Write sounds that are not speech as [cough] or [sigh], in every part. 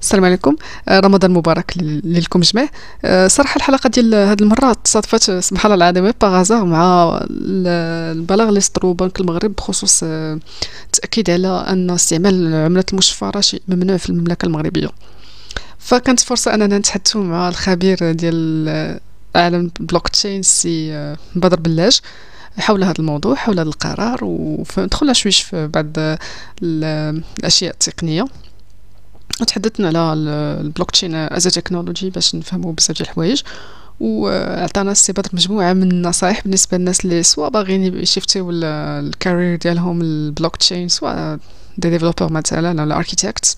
السلام عليكم. آه، رمضان مبارك لكم جميع. آه، صراحة الحلقة ديال هذه المره تصادفت سبحان الله العظيم par hasard مع البلاغ اللي صدروا بنك المغرب بخصوص التاكيد على أن استعمال العملات المشفره شيء ممنوع في المملكة المغربية. فكانت فرصة أننا نتحدثوا مع الخبير ديال عالم البلوك تشين سي بدر بلاج حول هذا الموضوع حول هذا القرار وندخل شوية في بعض الأشياء التقنية. وتحدثنا على ال blockchain as technology باش نفهموا بزاف ديال الحوايج. وعطانا السي بدر مجموعة من النصائح بالنسبة للناس اللي سواء باغيين يشيفتيو ال carrière ديالهم البلوك تشين سواء des développeurs مثلا ولا architects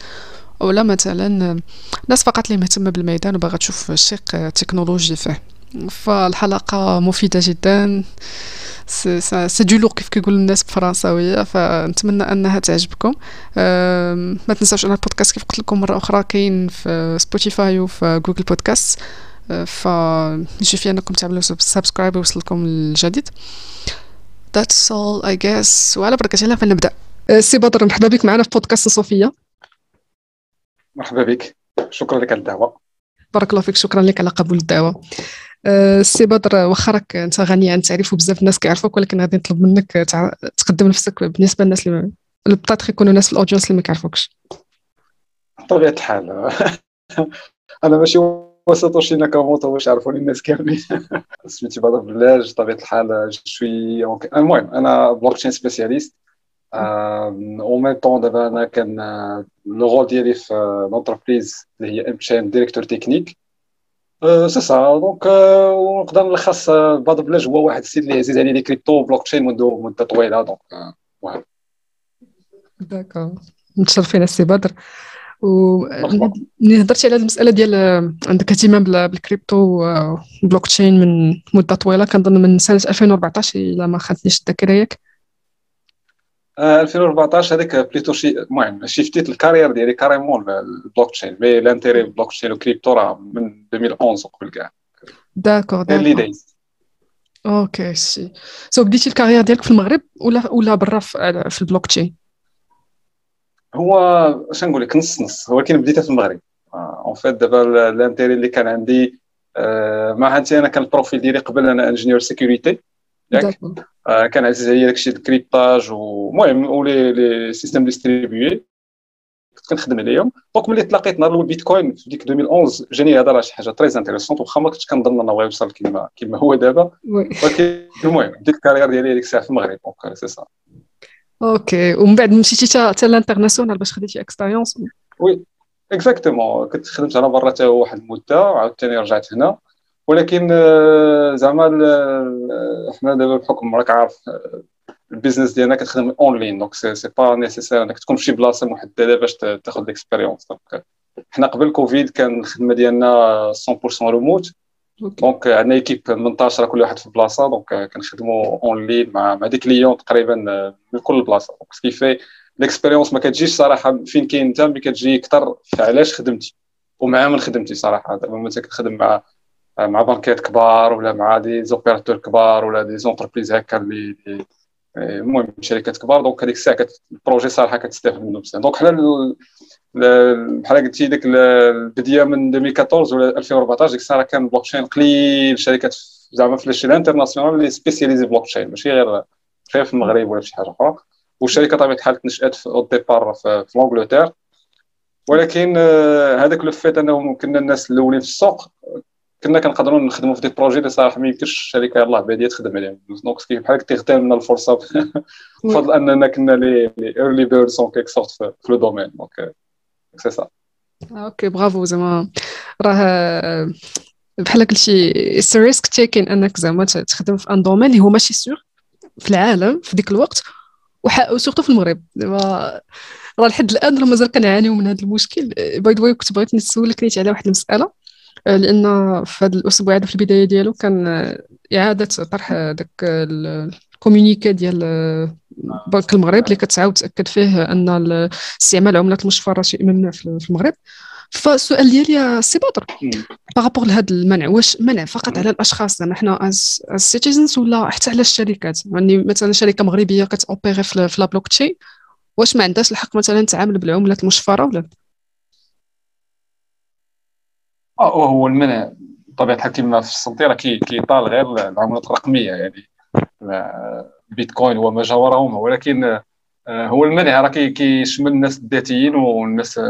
ولا مثلا ناس فقط اللي مهتمة بالميدان وباغا تشوف الشق التكنولوجي فيه. فالحلقة مفيدة جدا. c'est de l'or كيف كيقول الناس بالفرنساويه فنتمنى أنها تعجبكم. ما تنساوش أن البودكاست كيف قلت لكم مرة أخرى كاين في Spotify وفي Google Podcast فنشوف أنكم تعملوا subscribe يوصلكم الجديد. That's all I guess. وعلى بركة الله فنبدأ سي بدر مرحبا بك معنا في بودكاست صوفيا مرحبا بك. شكرا لك على الدعوة. بارك الله فيك شكرا لك على قبول الدعوة. سي بدر واخا راك انت غني عن التعريف وبزاف الناس كيعرفوك ولكن غادي نطلب منك تقدم نفسك بالنسبة للناس اللي peut-être يكونوا ناس في ال audience اللي ما كيعرفوكش. بطبيعة الحال. [laughs] أنا ماشي ساتوشي ناكاموتو باش يعرفوني الناس كاملين. [laughs] سميتي بدر بلاج بطبيعة الحال شوي المهم أنا blockchain spécialiste en même temps دابا أنا كان le rôle ديالي في l'entreprise اللي هي MChain directeur technique c'est ça donc ونقدر نلخص بعض بلاج هو واحد السيد اللي عزيز عليه les crypto blockchain منذ مده طويله donc المهم d'accord متشرفين السي بدر و ملي هضرتي على المسألة ديال عندك اهتمام بال crypto blockchain من مده طويله كنظن من سنة 2014 إلا ما خانتنيش الذاكرة ياك. 2014 هذيك plutôt شي المهم شيفتيت ال carrière ديالي carrément ال blockchain mais l'intérêt ال blockchain و crypto راه من 2011 قبل كاع. d'accord d'accord. that's okay سي so بديتي ال carrière ديالك في المغرب ولا ولا برا في البلوك تشين هو اش نقول لك نص نص. ولكن بديتها في المغرب. en fait دابا ال intérêt اللي كان عندي ما عندي أنا كان ال profil ديالي قبل أنا ingénieur sécurité ياك. آه، كان عزيز عليا داكشي ال cryptage ومهم و les les systèmes distribués كنت كنخدم عليهم. donc ملي تلاقيت نهار الأول بيتكوين في ديك 2011 جاني هذا راه شي حاجة très intéressante واخا ما كنتش كنظن أنه غيوصل كيما كيما هو دابا. ولكن المهم بديت ال carrière ديالي ديك الساعة في المغرب. donc c'est ça okay ومن بعد مشيتي حتى l'international باش خديتي expérience oui exactement كنت خدمت على برا حتى واحد المدة. وعاوتاني رجعت هنا. ولكن آه، زعما حنا دابا بحكم راك عارف آه، ال business ديالنا كتخدم en ligne donc c'est pas nécessaire إنك تكون في شي بلاصة محددة باش تاخذ l'expérience donc حنا قبل كوفيد كان الخدمة ديالنا 100% remote donc عندنا équipe منتشرة كل واحد في بلاصة. donc كنخدموا en ligne مع مع des clients تقريبا من كل بلاصة. donc ce qui fait l'expérience ما كتجيش صراحة فين كاين انت ملي كتجي أكثر علاش خدمتي. ومع من خدمتي صراحة. دابا مثلا كنخدم مع مع بنكات كبار ولا مع des opérateurs كبار ولا des entreprises هكا اللي المهم شركات كبار. donc هذيك الساعة ال projet صراحة كتستافد منه بزاف. donc حنا بحال قلتي ديك البداية من 2014 ولا 2014 ديك الساعة كان bloc قليل. شركات زعما في الشيء ال international اللي spécialisées blockchain ماشي غير غير في المغرب ولا في شي حاجة أخرى. والشركة طبيعة الحال تنشأت في ال départ في, في l'Angleterre ولكن هذاك le fait انهم كنا الناس الأولين في السوق كنا كنقدروا نخدموا في des projets اللي صراحة ما يمكنش الشركة يلاه باديه تخدم عليهم. donc كيف بحال تيغتال لنا الفرصة. بفضل أننا كنا les early birds en quelque sorte في le domaine donc c'est ça okay برافو زعما راه بحال قلتي c'est risk taking أنك زعما تخدم في un domaine اللي هو ماشي sûr في العالم في ديك الوقت و surtout في المغرب. دابا راه لحد الآن راه مازال كنعانيو من هذا المشكل. by the way كنت بغيت نسولك نيت على واحد المسألة. لأن في هذا الأسبوع هذا في البداية ديالو كان إعادة طرح داك ال communiqué ديال بنك المغرب اللي كتعاود تأكد فيه أن استعمال العملات المشفرة شيء ممنوع في المغرب. فالسؤال ديالي يا سي بدر par rapport لهذا المنع واش منع فقط على الأشخاص؟ زعما حنا as citizens ولا حتى على الشركات؟ يعني مثلا شركة مغربية كتوبيري في la blockchain واش ما عندهاش الحق مثلا تعامل بالعملات المشفرة ولا؟ آه هو المنع بطبيعه الحال كما في السنتي راه كيطال غير العملات الرقمية يعني البيتكوين وما جاورهم ولكن آه، هو المنع راه كيشمل الناس الذاتيين والناس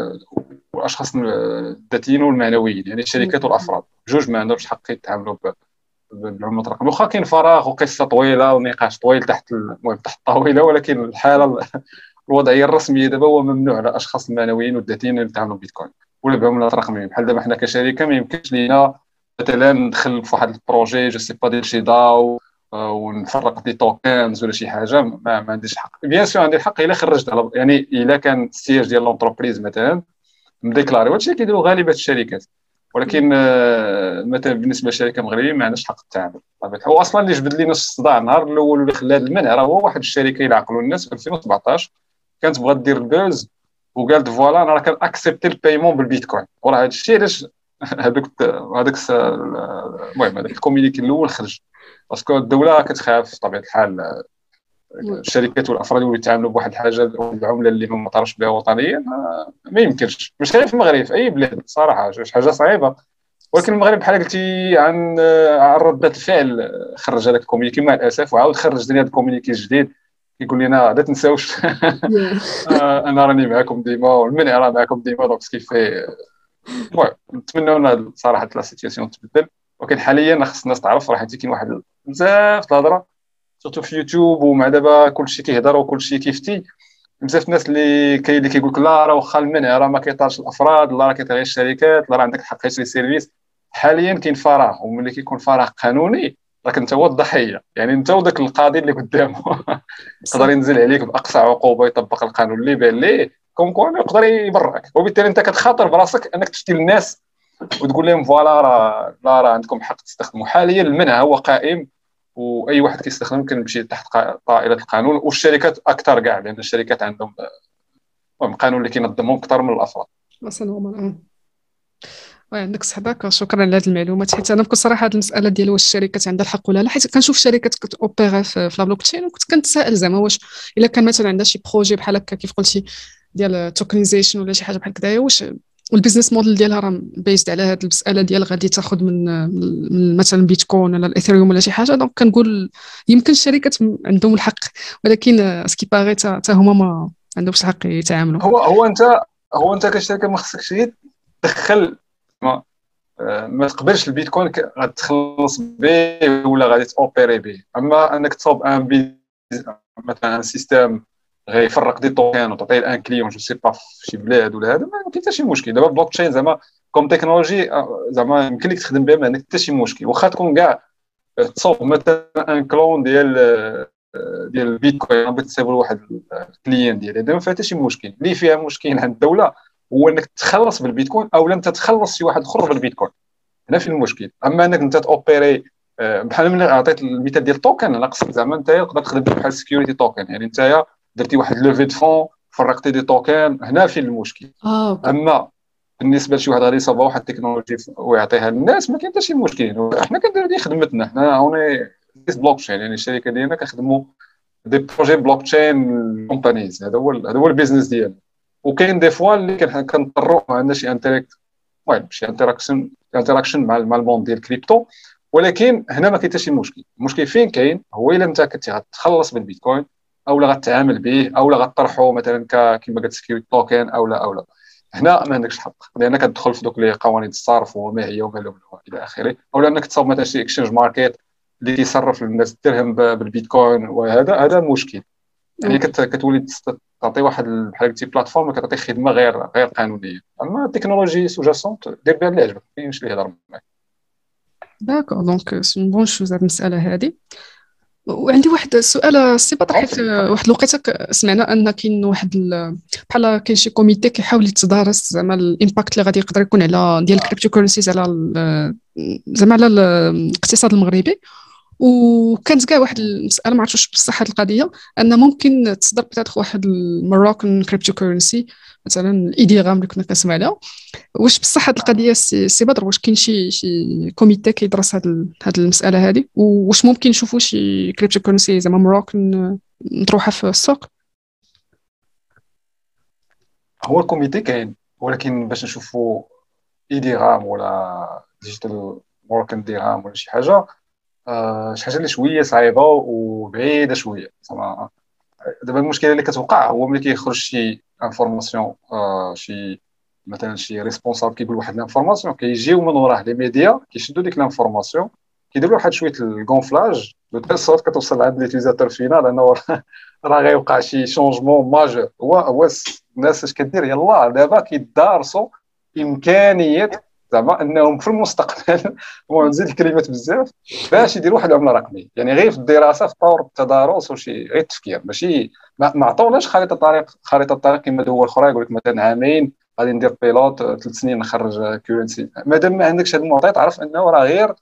والأشخاص الذاتيين والمعنويين يعني الشركات والأفراد. جوج ما عندهمش حق يتعاملوا بالعملات الرقميه واخا كاين فراغ وقصة طويلة ونقاش طويل تحت المهم تحت الطاولة ولكن الحالة الوضعية الرسمية دابا هو ممنوع على الاشخاص المعنويين والذاتيين اللي يتعاملوا بيتكوين ولا بعملات رقميه بحال دابا حنا كشركة ما يمكنش لينا مثلا ندخل في واحد ال projet je sais pas ديال شي DAO ونفرق des tokens ولا شي حاجة. ما, ما عنديش الحق bien sûr عندي الحق إلا خرجت يعني إلا كان ال siège ديال l'entreprise مثلا مديكلاري. وهادشي كيديروا غالبا الشركات. ولكن آه، مثلا بالنسبة لشركة مغربية ما عندناش حق التعامل. هو أصلا اللي جبد لنا الصداع النهار الأول اللي خلى المنع راه هو واحد الشركة يعقلوا الناس في 2017 كانت بغات دير ال buzz. وقالت voilà أنا راه كن accepter ال paiement بالبيتكوين وراه هذا الشيء علاش هذوك هذاك المهم هذاك ال communiqué الأول خرج. parce que الدولة كتخاف بطبيعة الحال الشركات والأفراد اللي يتعاملوا بواحد الحاجة العمله اللي ما معترفش بها وطنيا ما يمكنش. مش غير في المغرب في أي بلاد صراحة شي حاجة صعيبة. ولكن المغرب بحال قلتي عن عن ردة الفعل خرج هذاك ال communiqué مع الأسف وعاود خرج لنا هذا ال communiqué الجديد كيقول لنا لا تنساوش [laughs] آه، أنا راني معكم ديما والمنع راه معكم ديما donc كيف المهم نتمنى صراحة la situation تبدل. ولكن حاليا خص الناس تعرف راه كاين واحد بزاف الهضرة surtout في يوتيوب ومع دابا كلشي كيهضر وكلشي كيفتي. بزاف الناس اللي كاين اللي كيقول لك لا راه واخا المنع راه ما كيطالش الأفراد لا راه كيطال الشركات لا راه عندك الحق تشري service حاليا كاين فراغ وملي كيكون فراغ قانوني راك انت هو الضحية. يعني انت وداك القاضي اللي قدامه. [laughs] يقدر ينزل عليك بأقصى عقوبة يطبق القانون. اللي بان ليه؟ كون كون يقدر يبرعك. وبالتالي انت كتخاطر براسك انك تفتي للناس وتقول لهم voilà راه لا راه عندكم حق تستخدموا. حاليا المنع هو قائم وأي واحد كيستخدم كنمشي تحت طائلة القانون. والشركات أكثر كاع لأن الشركات عندهم المهم قانون اللي كينظمهم أكثر من الأفراد. عندك صحبك شكرا على هذه المعلومات. حيت أنا بكل صراحة هذه المسألة ديال واش الشركات عندها الحق ولا لا حيت كنشوف شركات كت opérer في la blockchain وكنت كنتسائل زعما واش إلا كان مثلا عندها شي projet بحال هكا كيف قلتي ديال tokenization ولا شي حاجة بحال كذا واش وال business model ديالها راه basé على هذه المسألة ديال غادي تاخذ من, من مثلا بيتكوين ولا الاثيريوم ولا شي حاجة. donc كنقول يمكن الشركات عندهم الحق ولكن à ce qui paraît حتى هما ما عندهمش الحق يتعاملوا. هو هو أنت هو أنت كشركة ما خصكش تدخل ما, ما تقبلش البيتكوين غتخلص به ولا غادي ت opérer به. أما أنك تصوب أن مثلا système غيفرق des tokens وتعطيه ل un client je sais pas في شي بلاد ولا هذا ما كاين حتى شي مشكل. دابا بلوك تشين زعما comme technologie زعما يمكن لك تخدم بها ما عندك حتى شي مشكل. واخا تكون كاع تصوب مثلا un clone ديال ديال البيتكوين بغيت تصيب لواحد ال client ديالي هذا ما فيها حتى شي مشكل. اللي فيها مشكل عند الدولة هو إنك تخلص بالبيتكوين أو لم تتخلص شي واحد أخر بالبيتكوين. هنا في المشكل. أما إنك أنت ت opérer بحال ملي عطيت المثال ديال ال token أنا قصدت زعما أنت تقدر تخدم بحال security token يعني أنت درتي واحد levée de fonds فرقتي des tokens هنا فين المشكل. آه، أما بالنسبة لشي واحد غادي يصاوب واحد التكنولوجي ويعطيها للناس ما كاين حتى شي مشكل. حنا كنديرو خدمتنا. حنا on est blockchain يعني الشركة ديالنا كنخدموا des projets blockchain companies هذا هو هذا هو ال business ديالنا. وكاين des fois اللي كنضطروا ما عندناش شي interact المهم شي interaction interaction مع مع ال monde ديال الكريبتو ولكن هنا ما كاين حتى شي مشكل. المشكل فين كاين؟ هو إلا أنت كنتي غتخلص بالبيتكوين أو لا غتعامل به أو لا مثلا كما قلت security token أو لا أو لا. هنا ما عندكش الحق لأن كتدخل في دوك قوانين الصرف وما هي وما إلى آخره. أو لأنك تصاوب مثلا شي exchange market اللي كيصرف للناس الدرهم بالبيتكوين وهذا هذا مشكل. يعني كتولي تعطي واحد بحال قلتي plateforme كتعطي خدمة غير غير قانونية. أما ال technologie sous-jacente دير بها اللي عجبك ما كاينش اللي يهضر معاك d'accord donc c'est une bonne chose هاد المساله هذه. وعندي واحد السؤال سي حيت واحد الوقيته سمعنا إن كاين واحد بحال كاين شي comité كيحاول يتدارس زعما ال impact اللي غادي يقدر يكون على ديال ال cryptocurrencies على زعما على الاقتصاد المغربي. وكانت كاع واحد المسألة ما عرفتش بصح هذه القضية أن ممكن تصدر peut-être واحد ال Moroccan cryptocurrency مثلا ال e-dirham اللي كنا كنسمع عليها واش بصح هذه القضية سي بدر؟ واش كاين شي شي comité كيدرس هذه هذه المسألة هذه واش ممكن نشوفوا شي cryptocurrency زعما Moroccan مطروحة في السوق؟ هو ال comité كاين ولكن باش نشوفوا e-dirham ولا digital Moroccan dirham ولا شي حاجة آه شي حاجة اللي شوية صعيبة وبعيدة شوية. زعما دابا المشكلة اللي كتوقع هو ملي كيخرج شي information آه شي مثلا شي responsable كيقول واحد ال information كيجيو من وراه les médias كيشدوا ديك ال information كيديروا واحد شوية ال gonflage de telle sorte كتوصل عند l'utilisateur final أنه [laughs] راه غيوقع شي changement majeur هو هو الناس اش كدير؟ يلاه دابا كيدارسوا إمكانية زعما انهم في المستقبل [laughs] نزيد الكلمات بزاف باش يديروا واحد العملة رقمية. يعني غير في الدراسة في طور التدارس وشي غير التفكير. ماشي ما عطاوناش خريطة طريق خريطة طريق كما دول أخرى يقول لك مثلا عامين غادي ندير pilote ثلاث سنين نخرج currency مادام ما عندكش هذا المعطيات عرف انه راه غير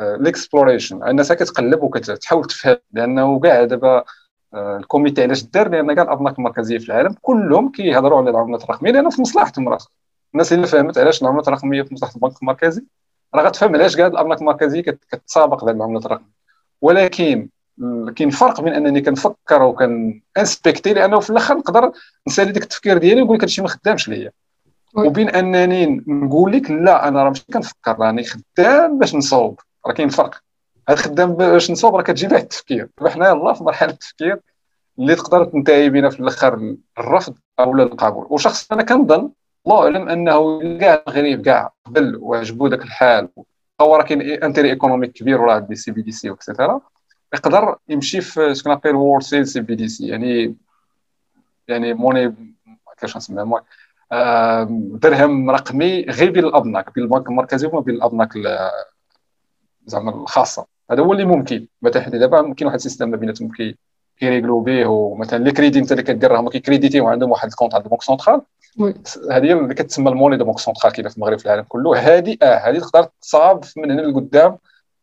ال exploration الناس كتقلب وكتحاول تفهم لأنه كاع دابا آه، ال comité علاش دار؟ لأن كاع الأبناك المركزية في العالم كلهم كيهضروا على العملات الرقمية لأن في مصلحتهم راه الناس اللي فهمت علاش العملات الرقميه في مصلحة البنك المركزي؟ راه غتفهم علاش كاع الابناك المركزيه كتسابق ذات العملات الرقميه ولكن كاين فرق بين أنني كنفكر وكان انسبكتي لأنه في الأخر نقدر نسالي ديك التفكير ديالي ونقول لك هادشي ما خدامش ليا وبين أنني نقول لك لا أنا راه ماشي كنفكر راني خدام باش نصوب راه كاين فرق. هاد خدام باش نصوب راه كتجي بعد التفكير. حنا يلاه في مرحلة التفكير اللي تقدر تنتهي بنا في الأخر الرفض أو القبول. وشخص أنا كنظن الله اعلم أنه كاع المغرب كاع قبل وعجبو ذاك الحال. هو راه كاين انتري إيكونوميك كبير ولا دي سي بي دي سي وكسيتيرا يقدر يمشي في سكون ابيل وورد سيل سي بي دي سي. يعني يعني موني كيفاش نسميها؟ درهم رقمي غير بين الابناك بين البنك المركزي وما بين الابناك زعما الخاصة. هذا هو اللي ممكن. مثلا دابا كاين واحد السيستم ما بيناتهم كي كي règlو به ومثلا les crédits انت اللي كدير راهم كي créditيو عندهم واحد ال compte عند ال banque centrale هذه اللي كتسمى ال monnaie de centrale كاينة في المغرب في العالم كله. هذه آه هذه تقدر تصاب من هنا لقدام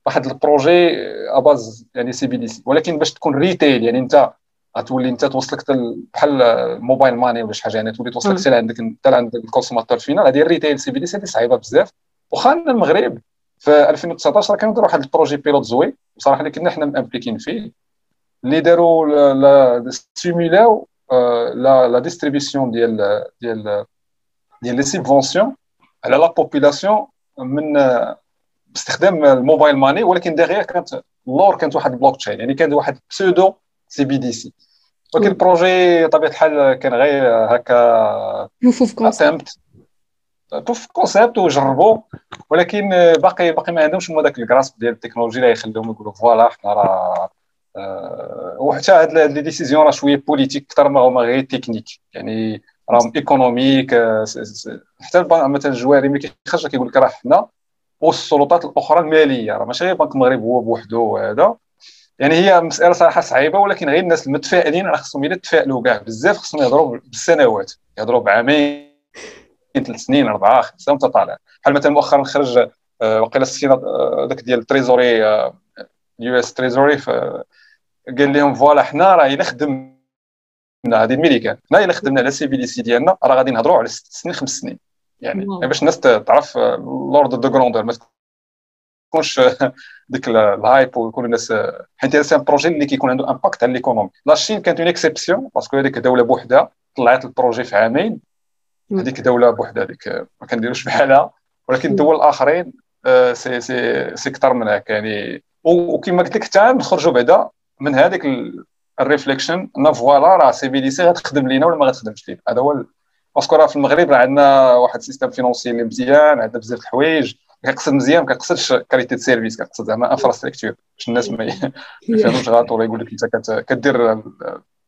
واحد ال projet à base يعني CBDC. ولكن باش تكون retail يعني انت غتولي انت توصلك بحال mobile money ولا شي حاجة. يعني تولي توصلك حتى عندك حتى عند ال consommateur final هذه ال retail CBDC هذه صعيبة بزاف. واخا المغرب في 2019 كانوا داروا واحد ال projet pilote زوي بصراحه اللي كنا حنا م impliquéين فيه اللي داروا سيمولاو لا لا ديستريبيسيون ديال ديال ديال لي سيبفونسيون على لا بوبولاسيون من باستخدام الموبايل ماني ولكن ديغيغ كانت اللور كانت واحد البلوك تشين يعني كان واحد بسودو سي بي دي سي ولكن البروجي طبيعة الحال كان غير هكا بروف كونسيبت بروف كونسيبت وجربوا ولكن باقي باقي ما عندهمش هما داك الكراسب ديال التكنولوجيا اللي يخليهم يقولوا فوالا حنا راه أه وحتى هاد les décisions راه شوية politique أكثر ما هما غير تكنيك. يعني راهم économique حتى مثلا الجواري ملي كيخرج كيقول لك راه حنا والسلطات الأخرى المالية راه ماشي غير بنك المغرب هو بوحده وهذا. يعني هي مسألة صراحة صعيبة ولكن غير الناس المتفائلين راه خصهم يتفائلوا كاع بزاف خصهم يهضروا بالسنوات يهضروا بعامين ثلاث سنين أربعة خمسة وانت طالع. بحال مثلا مؤخرا خرج آه، وقيلة السكينه آه، داك ديال ال Treasury US Treasury قال لهم voilà حنا راه الا خدمنا هذه الميريكان حنا إلا خدمنا على CBDC ديالنا راه غادي نهضروا على ست سنين خمس سنين. يعني باش الناس تعرف l'ordre de grandeur ما تكونش [laughs] ديك ال hype ويكون الناس حيت هذا un projet اللي كيكون عنده impact على l'économie la Chine كانت une exception parce que هذيك دولة بوحدها طلعت ال projet في عامين. هذيك دولة بوحدها هذيك ما كنديروش بحالها. ولكن الدول الاخرين سي سي سي أكثر من هكا يعني وكما قلت لك حتى نخرجوا بعدا من هذيك ال réflexion إن voilà راه CBDC غتخدم لينا ولا ما غتخدمش لينا؟ هذا هو parce que راه في المغرب راه عندنا واحد ال système financier اللي مزيان عندنا بزاف الحوايج كنقصد مزيان ما كنقصدش qualité de service كنقصد زعما infrastructure باش الناس [laughs] ما يفهموش غلط ولا يقول لك أنت كدير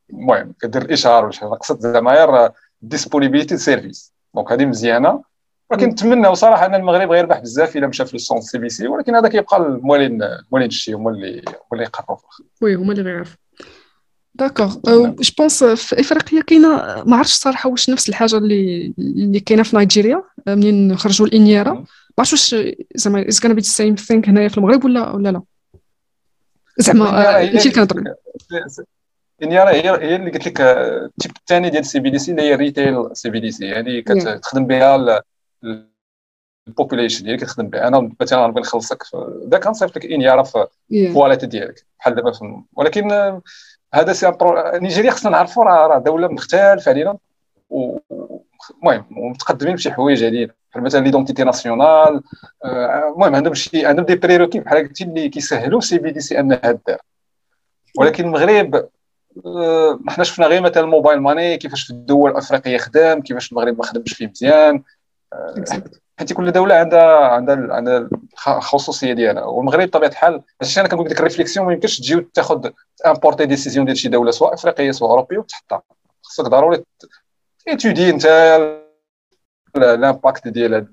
المهم كدير الاشهار ولا شي حاجة. كنقصد زعما غير ديسبونيبيليتي سيرفيس دونك هذه مزيانة. ولكن نتمنى صراحة أن المغرب غيربح بزاف إلا مشى في السون سي بي سي ولكن هذا كيبقى الموالين الموالين الشيء هما اللي هما اللي يقرروا وي هما اللي غيعرفوا داكوغ جو بونس في إفريقيا كاينة ما عرفتش الصراحه واش نفس الحاجة اللي اللي كاينة في نيجيريا. منين خرجوا الانياره ما عرفتش واش زعما از كان بي سيم ثينك هنايا في المغرب ولا ولا لا؟ زعما انت اللي كنهضر انيارا هي هي اللي قلت لك التيب الثاني ديال السي بي دي سي اللي هي ريتيل سي بي دي سي. يعني كتخدم بها البوبوليشن هي كتخدم بها. أنا مثلا نبغي نخلصك ذاك غنصيفط لك انيارا في الواليت ديالك بحال دابا ولكن هذا سي نيجيريا خصنا نعرفوا راه دولة مختلفة علينا المهم متقدمين بشي حوايج هذه بحال مثلا ليدونتيتي ناسيونال المهم عندهم شي عندهم دي بريروكي بحال قلتي اللي كيسهلوا سي بي دي سي انها دار. ولكن المغرب حنا شفنا غير مثلا ال mobile money كيفاش في الدول الأفريقية خدام كيفاش المغرب ما خدمش فيه مزيان. حيت كل دولة عندها عندها عندها الخصوصيه ديالها. والمغرب بطبيعة الحال علاش أنا كنقول لك ال réflexion ما يمكنش تجي وتاخذ emporter décision ديال شي دولة سواء إفريقية سواء أوروبية وتحطها. خصك ضروري étudier أنت ال impact ديال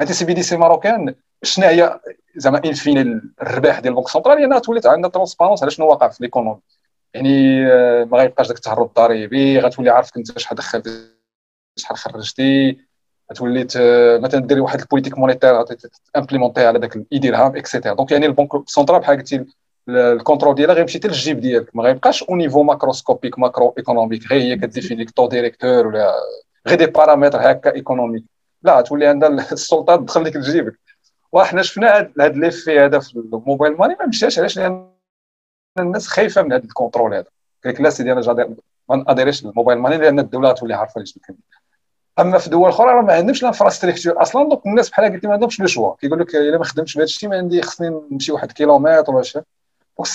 هاد CBDC marocain. شنو هي زعما ان فين الرباح ديال البنك سنترال هي انها تولي عندها ترونسبارونس على شنو واقع في ليكونومي يعني آه، ما غيبقاش داك التهرب الضريبي غتولي عارف أنت شحال دخلت شحال خرجتي. غتولي مثلا ديري واحد البوليتيك مونيتير امبليمونتي على داك الاي ديرهام اكسيتيرا دونك يعني البنك سنترال بحال قلتي الكونترول ديالها غيمشي حتى للجيب ديالك. ما غيبقاش أو نيفو ماكروسكوبيك ماكرو ايكونوميك غير هي كديفيني لك تو ديريكتور ولا غير دي بارامتر هكا ايكونوميك لا تولي عندها السلطه تدخل لك لجيبك. وحنا شفنا هذا ليفي هذا في الموبايل ماني ما مشاش. علاش؟ لأن الناس خايفة من هذا الكونترول هذا. قال لك لا سيدي أنا ما ناديريش الموبايل ماني لأن الدولة غتولي عارفة نكمل أما في دول أخرى راه ما عندهمش لانفراستركتور أصلا دونك الناس بحال قلتي ما عندهمش لو شوا كيقول لك إلا ما خدمتش بهذا الشيء ما عندي خصني نمشي واحد الكيلومتر ولا شي.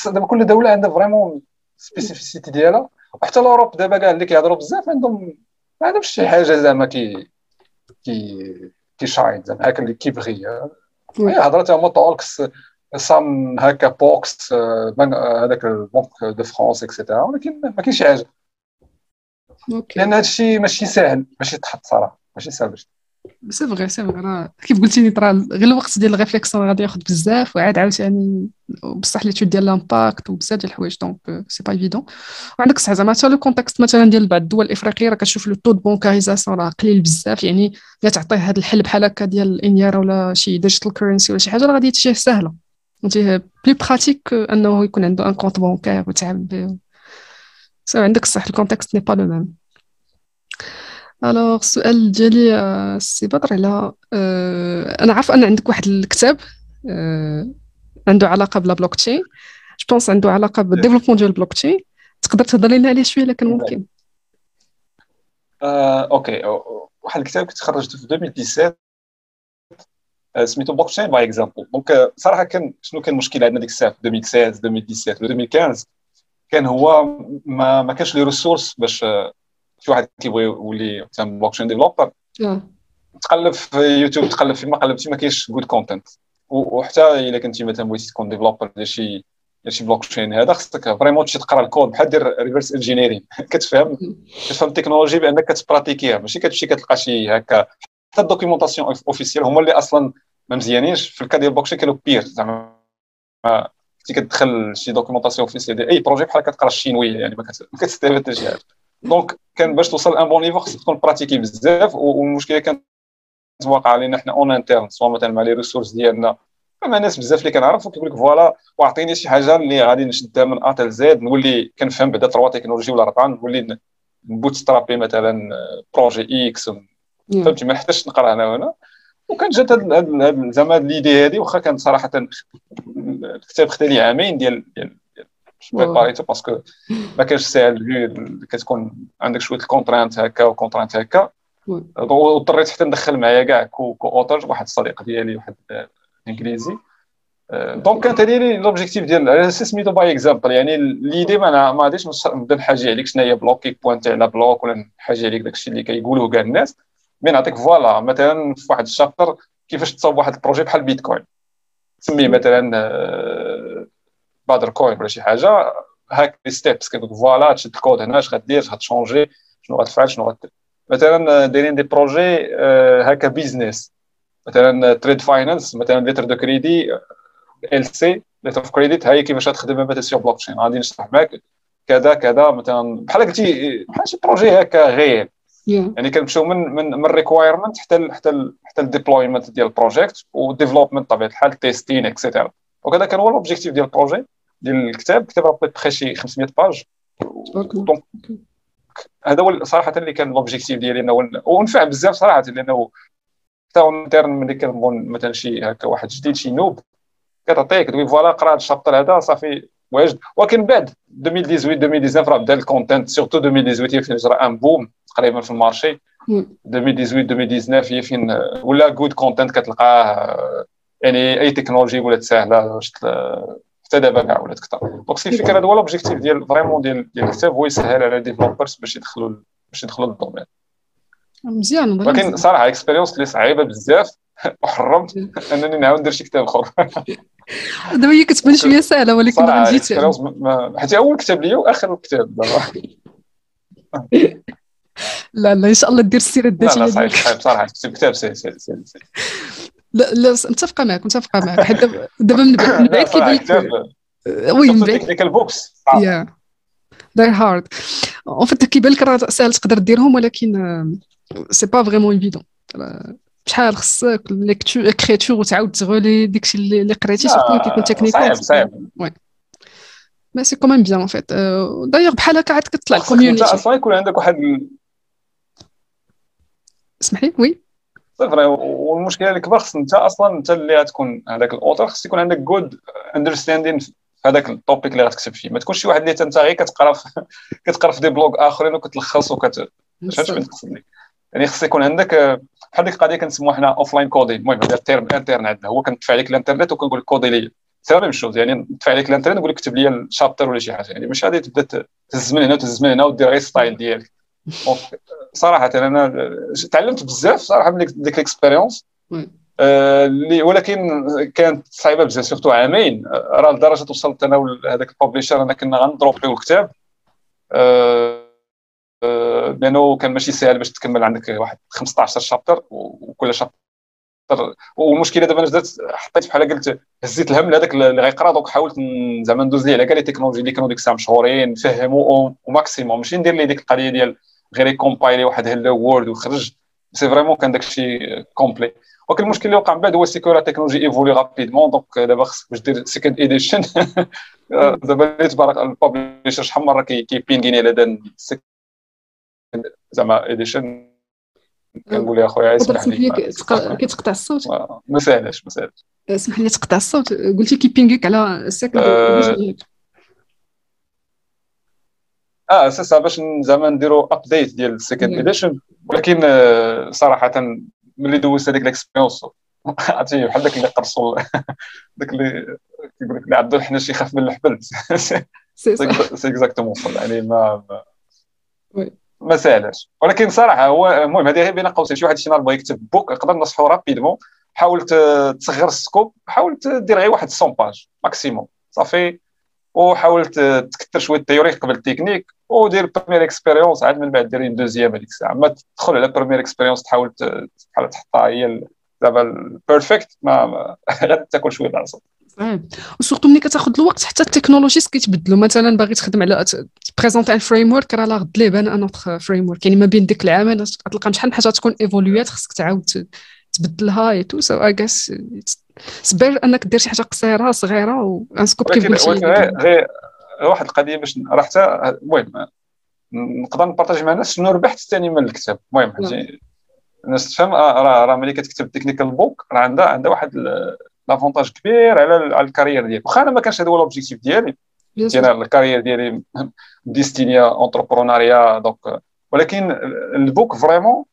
دابا كل دولة عندها فريمون سبيسيفيسيتي ديالها. وحتى الأوروب دابا كاع اللي كيهضروا بزاف عندهم ما عندهمش شي حاجة زعما كي كي كيشاين زعما هكا اللي كيبغي هي هضرات هما تولكس some هكا box هذاك la Banque de France et cetera ولكن ما كاينش شي حاجة. لأن هذا الشيء ماشي ساهل باش يتحط صراحة ماشي ساهل باش c'est vrai c'est vrai راه كيف قلتي لي ترى غير الوقت ديال la réflexion غادي ياخذ بزاف وعاد عاوتاني بصح les ديال l'impact وبزاف ديال الحوايج donc c'est pas évident وعندك الصح زعما حتى le contexte مثلا ديال بعض الدول الإفريقية راه كتشوف le taux bancarisation راه قليل بزاف يعني الا تعطيه هذا الحل بحال هكا ديال الانيار ولا شي digital currency ولا شي حاجة راه غادي تجيه ساهله فهمتي؟ plus pratique أنه يكون عنده un compte bancaire وتعامل به عندك الصح ال contexte n'est pas le même alors السؤال ديالي سي بدر على أنا عارف أن عندك واحد الكتاب عنده علاقة ب la blockchain je pense عنده علاقة بال développement ديال البلوك تشين تقدر تهضر لنا عليه شوية الا كان ممكن. OK. واحد الكتاب كنت خرجته في 2017 سميتو Blockchain by Example donc صراحة كان شنو كان المشكل عندنا ديك الساعة؟ في 2016 2017 2015 كان هو ما, ما كانش les ressources باش شي واحد كيبغي يولي مثلا blockchain developer تقلب في يوتيوب تقلب في ما قلبتي ما كاينش good content وحتى إلا كنتي مثلا بغيتي تكون developer ديال شي ديال شي بلوك تشين هذا خصك vraiment تمشي تقرا الكود بحال دير reverse engineering [laughs] كتفهم كتفهم التكنولوجي بأنك كت pratiquer ها. ماشي كتمشي كتلقى شي هكا. حتى ال documentation officielle هما اللي أصلا ما مزيانينش. في ال cas ديال البلوك تشين كانوا pire زعما كنتي كتدخل شي documentation officielle ديال أي projet بحال كتقرا ال chinois يعني ما كتستافد حتى شي حاجة. donc كان باش توصل un bon niveau خصك تكون pratiquer بزاف والمشكلة كانت واقعة علينا حنا en interne سواء مثلا مع les ressources ديالنا. مع ناس بزاف اللي كنعرف وكيقول لك voilà واعطيني شي حاجة اللي غادي نشدها من A تل Z نولي كنفهم بعدا trois technologies ولا اربعه نولي نبوت سترابي مثلا projet X فهمتي؟ ما نحتاجش نقرا هنا وهنا. وكان جات زعما l'idée هذه واخا كان صراحة الكتاب خدا لي عامين ديال ديال بريباريتو parce que ما كانش ساهل كتكون عندك شوية ال contraintes هكا و contraintes هكا. واضطريت حتى ندخل معايا كاع co-auteur واحد الصديق ديالي واحد انجليزي donc كانت هذه l'objectif ديال سميتو by Example يعني l'idée ما ما غاديش نبدا نحاجي عليك شنو هي bloc pointé على bloc ولا نحاجي عليك داكشي اللي كيقولوه كاع الناس. mais نعطيك voilà مثلا في واحد ال chapter كيفاش تصاوب واحد ال projet بحال بيتكوين تسميه مثلا بدر coin ولا شي حاجة هاك les steps كتقول voilà تشد الكود هنا اش غدير اش غت changer شنو غتفعل شنو غدير مثلا دايرين des projets هكا business مثلا trade finance مثلا lettre de crédit LC letter of credit هاي كيفاش تخدم مثلا sur blockchain غادي نشرح معاك كذا كذا مثلا بحال قلتي بحال شي projet هكا غير يعني كنمشيو من من من ال requirement حتى حتى حتى ال deployment ديال ال project و development بطبيعه الحال testing et cetera وكذا كان هو ال objectif ديال ال projet ديال الكتاب. كتاب بخي شي 500 pages donc هذا هو صراحة اللي كان l'objectif ديالي إنه ونفع بزاف صراحة لأنه حتى en interne ملي كنبغوا مثلا شي هكا واحد جديد شي noob كتعطيك تقول voilà قرأ هذا ال chapter هذا صافي واجد ولكن بعد 2018 2019 راه بدأ ال content surtout 2018 فين جرى un boom تقريبا في ال marché. 2018 2019 هي فين ولا good content كتلقاه يعني أي تكنولوجي ولات ساهله حتى دابا كاع ولات كثر donc c'est الفكرة هذا هو l'objectif ديال vraiment ديال ديال الكتاب هو يسهل على developers باش يدخلوا باش يدخلوا لل domaine. مزيان ولكن صراحة expérience اللي صعيبة بزاف [laughs] وحرمت أنني نعاود ندير شي كتاب آخر. [laughs] دابا هي كتبان شوية سهلة ولكن ما جيت حتى أول كتاب ليا وآخر كتاب لا لا إن شاء الله دير السيرة الذاتيه لا لا صعيب صعيب صراحة تكتب كتاب سهل سهل سهل لا لا متفقة معك متفقة معك. حيت دابا من بعد كيبان لك oui من بعد technical books يا داير هارد en fait كيبان لك راه ساهل تقدر ديرهم ولكن c'est pas vraiment évident شحال خصك l'écriture وتعاود ت relire داكشي اللي قريتي surtout كيكون technical صعيب صعيب oui mais c'est quand même bien fait d'ailleurs بحال هكا عاد كتطلع ال community أصلا يكون عندك واحد اسمح لي oui vrai. والمشكلة الكبار خص انت أصلا انت اللي غتكون هذاك ال auteur خص يكون عندك good understanding في هذاك ال topic اللي غتكتب فيه. ما تكونش شي واحد اللي انت غير كتقرا [laughs] كتقرا في des blogs آخرين وكتلخص وكت فهمت فين تقصد لك يعني خص يكون عندك بحال ديك القضية كنسموها حنا offline coding المهم هذا ال terme interne عندنا هو كندفع عليك الانترنت وكنقول لك coder لي c'est la même chose يعني ندفع عليك الانترنت نقول لك كتب لي ال chapter ولا شي حاجة. يعني مش غادي تبدا تهز من هنا وتهز من هنا ودير غير style ديالك. صراحة أنا تعلمت بزاف صراحة من ديك ال expérience اللي ولكن كانت صعيبة بزاف surtout عامين. راه لدرجة وصلت أنا هذاك ال publisher أنا كنا غن dropper يو الكتاب. لأنه كان ماشي سهل باش تكمل عندك واحد 15 chapter وكل chapter والمشكلة دابا أنا بدات حطيت بحال قلت هزيت الهم لهذاك اللي غيقرا donc حاولت زعما ندوز ليه على كاع les technologies اللي كانوا ديك الساعة مشهورين نفهمو و maximum. ماشي ندير ليه ديك القضية ديال غير ي compiler واحد hello world وخرج. c'est vraiment كان داكشي complet ولكن المشكل اللي وقع من بعد هو c'est que la technologie évolue rapidement donc دابا خصك باش دير second edition [laughs] دابا تبارك ال publisher شحال مرة كيبينغيني على دان زعما edition كنقول يا خويا اسمح لي كيتقطع الصوت ما ساهلاش ما ساهلاش اسمح لي تقطع الصوت قلتي كي ping يك على ال second آه سا باش زعما نديروا update ديال ال second edition ولكن صراحة ملي دوزت هذيك ال expérience عرفتي بحال داك اللي قرصوا داك اللي كيقول لك اللي عندو الحناش يخاف من الحبل c'est exactement يعني ما ما ساهلاش ولكن صراحة هو المهم هذه بين قوسين شي واحد شي نهار بغى يكتب book يقدر نصحو rapidement حاول تصغر ال scope حاول دير غير واحد 100 pages maximum صافي. وحاول تكثر شوية ال théorie قبل التكنيك ودير première expérience عاد من بعد دير deuxième هذيك الساعة. ما تدخل على première expérience تحاول بحال تحطها هي دابا ال perfect ما [laughs] غير تاكل شوية العصب وسورتو ملي كتاخذ الوقت حتى التكنولوجيز كيتبدلوا مثلا باغي تخدم على تبريزونتي ان فريم ورك راه لا غد ليه بان ان اوتر فريم ورك يعني ما بين ديك العامين تلقى شحال من حاجة تكون ايفولويات خصك تعاود تبدلها اي تو سو اي جاس سبير أنك دير شي حاجة قصيرة صغيرة وان سكوب كيف غير واحد القضية باش راه حتى المهم نقدر نبارطاجي مع الناس شنو ربحت ثاني من الكتاب. المهم الناس تفهم راه راه ملي كتكتب تكنيكال بوك راه عندها عندها واحد l'avantage كبير على على ال carrière ديالك واخا أنا ما كانش هذا هو l'objectif ديالي. ديال ال carrière ديالي destinée à entreprendre donc ولكن ال book vraiment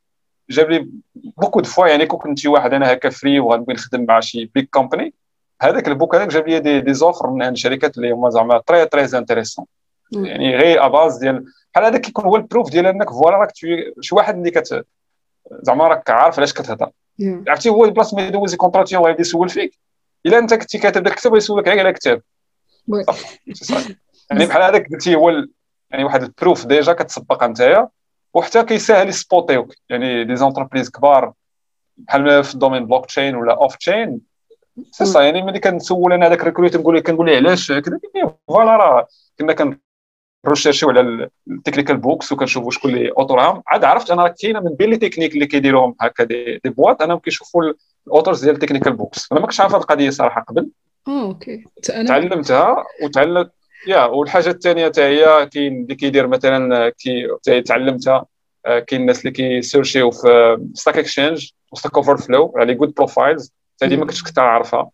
جاب لي beaucoup de fois يعني كون كنت شي واحد أنا هكا vrai وغنبغي نخدم مع شي big company هذاك ال book هذاك جاب لي des, des offres من عند شركات اللي هما زعما très très intéressants يعني غير à base ديال بحال هذاك كيكون هو ال preuve ديال أنك voilà راك شي واحد اللي كت زعما راك عارف علاش كتهضر. عرفتي هو بلاص ما يدوز كونتراتيون وغادي يسول فيك. إلا أنت كنتي كاتب داك الكتاب يسولك غير على كتاب. يعني بحال هذاك قلتي هو يعني واحد البروف ديجا كتسبق انت وحتى كيسهل يسبوتيوك. يعني دي زونتربريز كبار بحال في الدومين بلوك تشين ولا اوف تشين سي سا يعني ملي كنسول أنا هذاك ريكروت نقول كنقول له علاش كذا فوالا راه كنا كنرشيرشيو على التكنيكال بوكس وكنشوفوا شكون اللي اوتورهم عاد عرفت أنا راه كاينة من بين لي تكنيك اللي كيديروهم هكا دي, دي بواط أنا كيشوفوا الاوتورز ديال التكنيكال بوكس أنا ما كنتش عارف هذه القضية صراحة قبل أوكي تعلمتها وتعلمت يا والحاجة الثانية حتى هي كاين اللي كيدير مثلا كي تعلمتها كاين الناس اللي كيسيرشيو في ستاك اكسشينج وستاك اوفر فلو على جود بروفايلز حتى ديما كنت كنت عارفها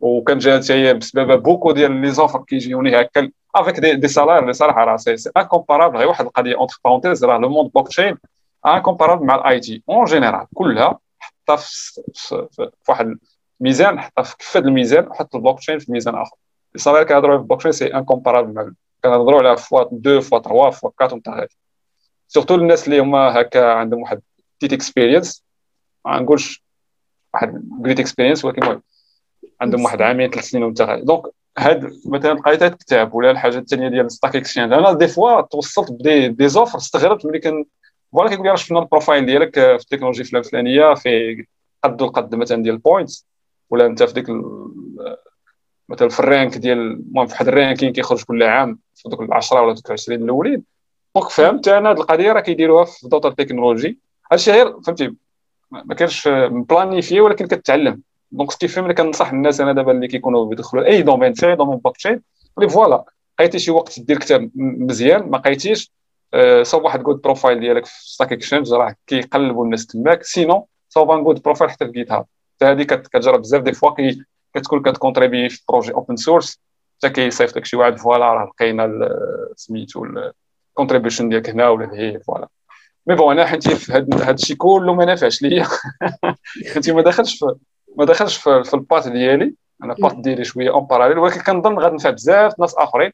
وكان جا حتى هي بسبب بوكو ديال لي زوفر كيجيوني هكا افيك دي, دي سالير اللي صراحة راه سي انكومبارابل غير واحد القضية اونتر بارونتيز راه لو موند بلوك تشين incomparable مع ال IT en général كلها حطها في واحد الميزان حطها في كفه الميزان وحط البلوك تشين في ميزان اخر ال salaire كنهضروا في ال blockchain c'est incomparable مع كنهضروا على فوا 2 فوا 3 فوا 4 ونتا هادي surtout الناس اللي هما هكا عندهم واحد petite expérience ما نقولش واحد great experience ولكن المهم عندهم واحد عامين ثلاث سنين وانت هاد هاد مثلا لقيت هاد الكتاب ولا الحاجة الثانية ديال Stack Exchange أنا des fois توصلت ب des des offres استغربت ملي كان voilà كيقول لي راه شفنا ال profile ديالك في التكنولوجي الفلانية في قد القد مثلا ديال ال points ولا أنت في ديك مثلا في ال rank ديال المهم في واحد ال ranking كيخرج كل عام في دوك 10 ولا دوك 20 الأولين. donc فهمت أنا هاد القضية راه كيديروها في d'autres technologies. هادشي غير فهمتي ما كانش م planifier ولكن كتعلم. donc كيف ملي كنصح الناس أنا دابا اللي كيكونوا بيدخلوا اي domaine اي domaine blockchain لي voilà لقيتي شي وقت دير كتاب مزيان ما لقيتيش صوب واحد good profile ديالك في Stack Exchange راه كيقلبوا الناس تماك sinon صوب un good profile حتى في GitHub هذه كتجرب بزاف des fois كتكون كت contribuer في projet open source حتى كيصيفط لك شي واحد voilà راه لقينا سميتو ال contribution ديالك هنا ولا هي voilà mais bon أنا حيت هذا الشيء كله ما نافعش ليا حيت ما دخلش في ما دخلش في, في ال path ديالي. أنا البات ديالي شوية اون باراليل ولكن كنظن غادي نفع بزاف ناس آخرين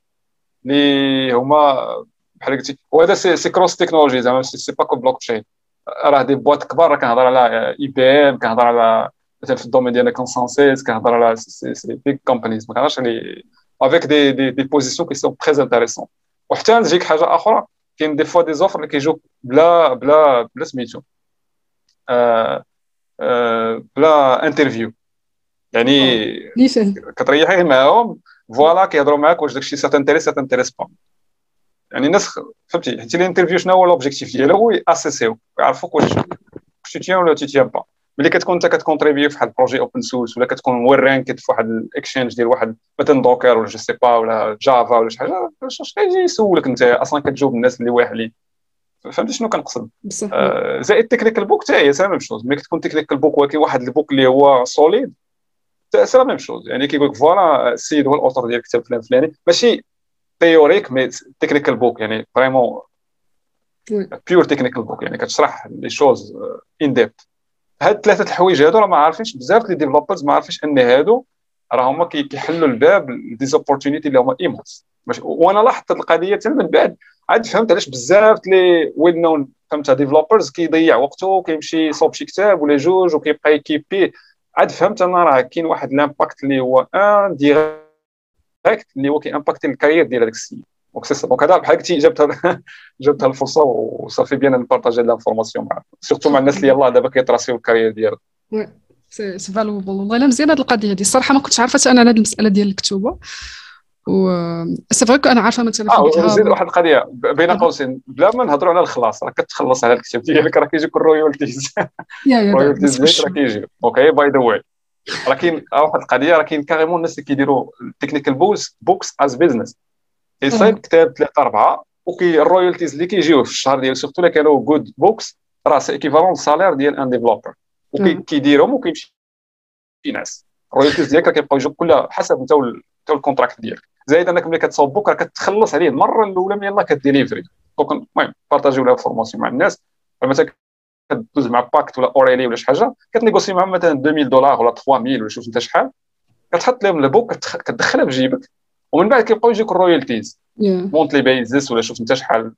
اللي هما بحال قلتي. وهذا سي, سي كروس تكنولوجي زعما سي با كو بلوك تشين راه دي بواط كبار راه كنهضر على إي بي إم كنهضر على مثلا في الدومين ديالنا كونسونسيس كنهضر على سي بيغ كومبانيز ما كنهضرش على افيك دي دي دي بوزيسيون كي سون تري انتريسون وحتى نجيك حاجة آخرى كاين دي فوا دي زوفر اللي كيجيو بلا بلا بلا سميتو. آه بلا انترفيو. يعني كتريح غير معاهم فوالا كيهضروا معاك واش داكشي ساتانتيريس ساتانتيريس با يعني الناس فهمتي؟ حتى الانترفيو شنو هو لوبجيكتيف ديالو؟ هو اسيسيو يعرفوك واش واش تيان ولا تيان با ملي كتكون انت كتكونتريبيو في واحد البروجي اوبن سورس ولا كتكون وير رانكد في واحد الاكشينج ديال واحد مثلا دوكر ولا جو سي با ولا جافا ولا شي حاجة اش غيجي يسولك أنت؟ أصلا كتجاوب الناس اللي واحلين فهمتي شنو كنقصد؟ آه زائد technical book حتى هي c'est même chose ملي كتكون technical book ولكن واحد ال book اللي هو solide c'est la même chose يعني كيقول لك voilà السيد هو ال auteur ديال الكتاب فلان فلاني. ماشي théorique mais technical book يعني vraiment pure technical book يعني كتشرح لي chose in depth هاد ثلاثة الحوايج هادو راه ما عارفينش بزاف les developers ما عارفينش أن هادو راه هما كيحلوا الباب ل des opportunités اللي هما ايموس وأنا لاحظت القضية حتى من بعد. عاد فهمت علاش بزاف لي ويل نون فهمت ديفلوبرز كيضيع وقته وكيمشي يصوب شي كتاب ولا جوج وكيبقى يكيبي. عاد فهمت أنا راه كاين واحد لامباكت اللي هو ان ديريكت اللي هو كيامباكتي الكارير ديال هذاك السيد. دونك سي دونك هذا بحال قلتي جبت [laughs] جبت الفرصة وصافي بيان نبارطاجي لانفورماسيون مع سيرتو مع الناس اللي يلاه دابا كيتراسيو الكارير ديالهم سي فالوبل والله الا مزيان هذه القضية هذه الصراحة ما كنتش عارفة أنا هذه المسألة ديال الكتوبة. و c'est vrai أنا عارفة مثلا آه وزيد واحد القضية. بين قوسين بلا ما نهضروا على الخلاص راه كتخلص على الكتاب ديالك راه كيجيك ال royalties. [laughs] [laughs] ال royalties راه كيجيو okay by the way راه كاين واحد القضية راه كاين carrément الناس اللي كيديروا ال technical books books as business يصايب كتاب ثلاثة أربعة وكي ال royalties اللي كيجيو في الشهر ديال surtout الا كانوا good books راه c'est équivalent salaire ديال un développeur وكيديرهم وكيمشي ناس. ال royalties ديالك كيبقاو يجيو كلها حسب انت انت ال contract ديالك. زايد أنك ملي كتصاوب book راه كتخلص عليه المرة الأولى من يلاه ك délivrer. donc المهم partager و l'information مع الناس. مثلا كدوز مع Packt ولا O'Reilly ولا شي حاجة كت négocier معاهم مثلا 2000 دولار ولا 3000 ولا شوف أنت شحال كتحط لهم ال book كتدخلها في جيبك. ومن بعد كيبقاو يجيك ال royalties. monthly basis ولا شوف أنت شحال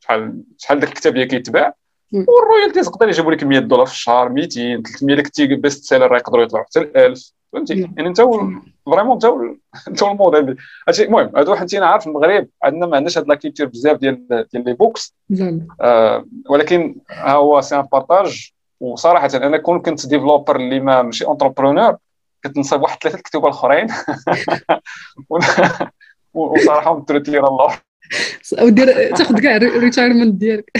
شحال شحال داك الكتاب اللي كيتباع. والرويالتيز يقدر يجيبوا لك 100 دولار في الشهر 200 300 اللي كنتي بيست سيلر يقدروا يطلعوا حتى 1000 فهمتي؟ يعني انت فريمون انت انت [laughs] الموديل هادشي المهم هادو واحد أنا عارف المغرب عندنا ما عندناش هاد لاكيتور بزاف ديال ديال لي بوكس آه ولكن ها هو سي ان بارطاج وصراحة أنا كون كنت ديفلوبر اللي ما ماشي اونتربرونور كنت نصايب واحد ثلاثة الكتب الاخرين [laughs] وصراحة مترتير الله. ودير تاخذ كاع ال retirement ديالك.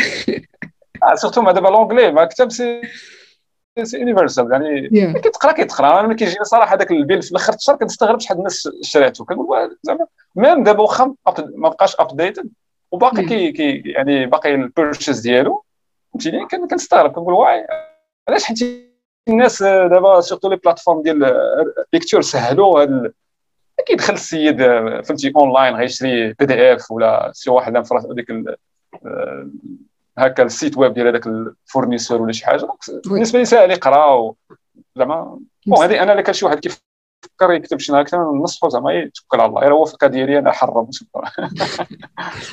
surtout مع دابا l'anglais مع كتاب c'est c'est universel يعني yeah. كتقرا كيتقرا أنا ملي كيجيني صراحة هذاك ال bill في الأخر الشهر كنستغرب شحال الناس شراتو كنقول زعما même دابا واخا ما بقاش updated وباقي كي, كي يعني باقي ال purchase ديالو فهمتيني؟ كنستغرب. كنقول واي علاش حيت الناس دابا surtout les plateformes ديال lecture سهلوا هذا كيدخل السيد فهمتي اونلاين غيشري بي دي اف ولا شي واحد في ديك هكا السيت ويب ديال هذاك الفورنيسور ولا شي حاجة بالنسبة لي ساهل يقرا زعما بون هذه أنا إلا كان شي واحد كيفكر يكتب شي هكا نصحو زعما يتوكل على الله غير هو في ديالي أنا حرم. [laughs]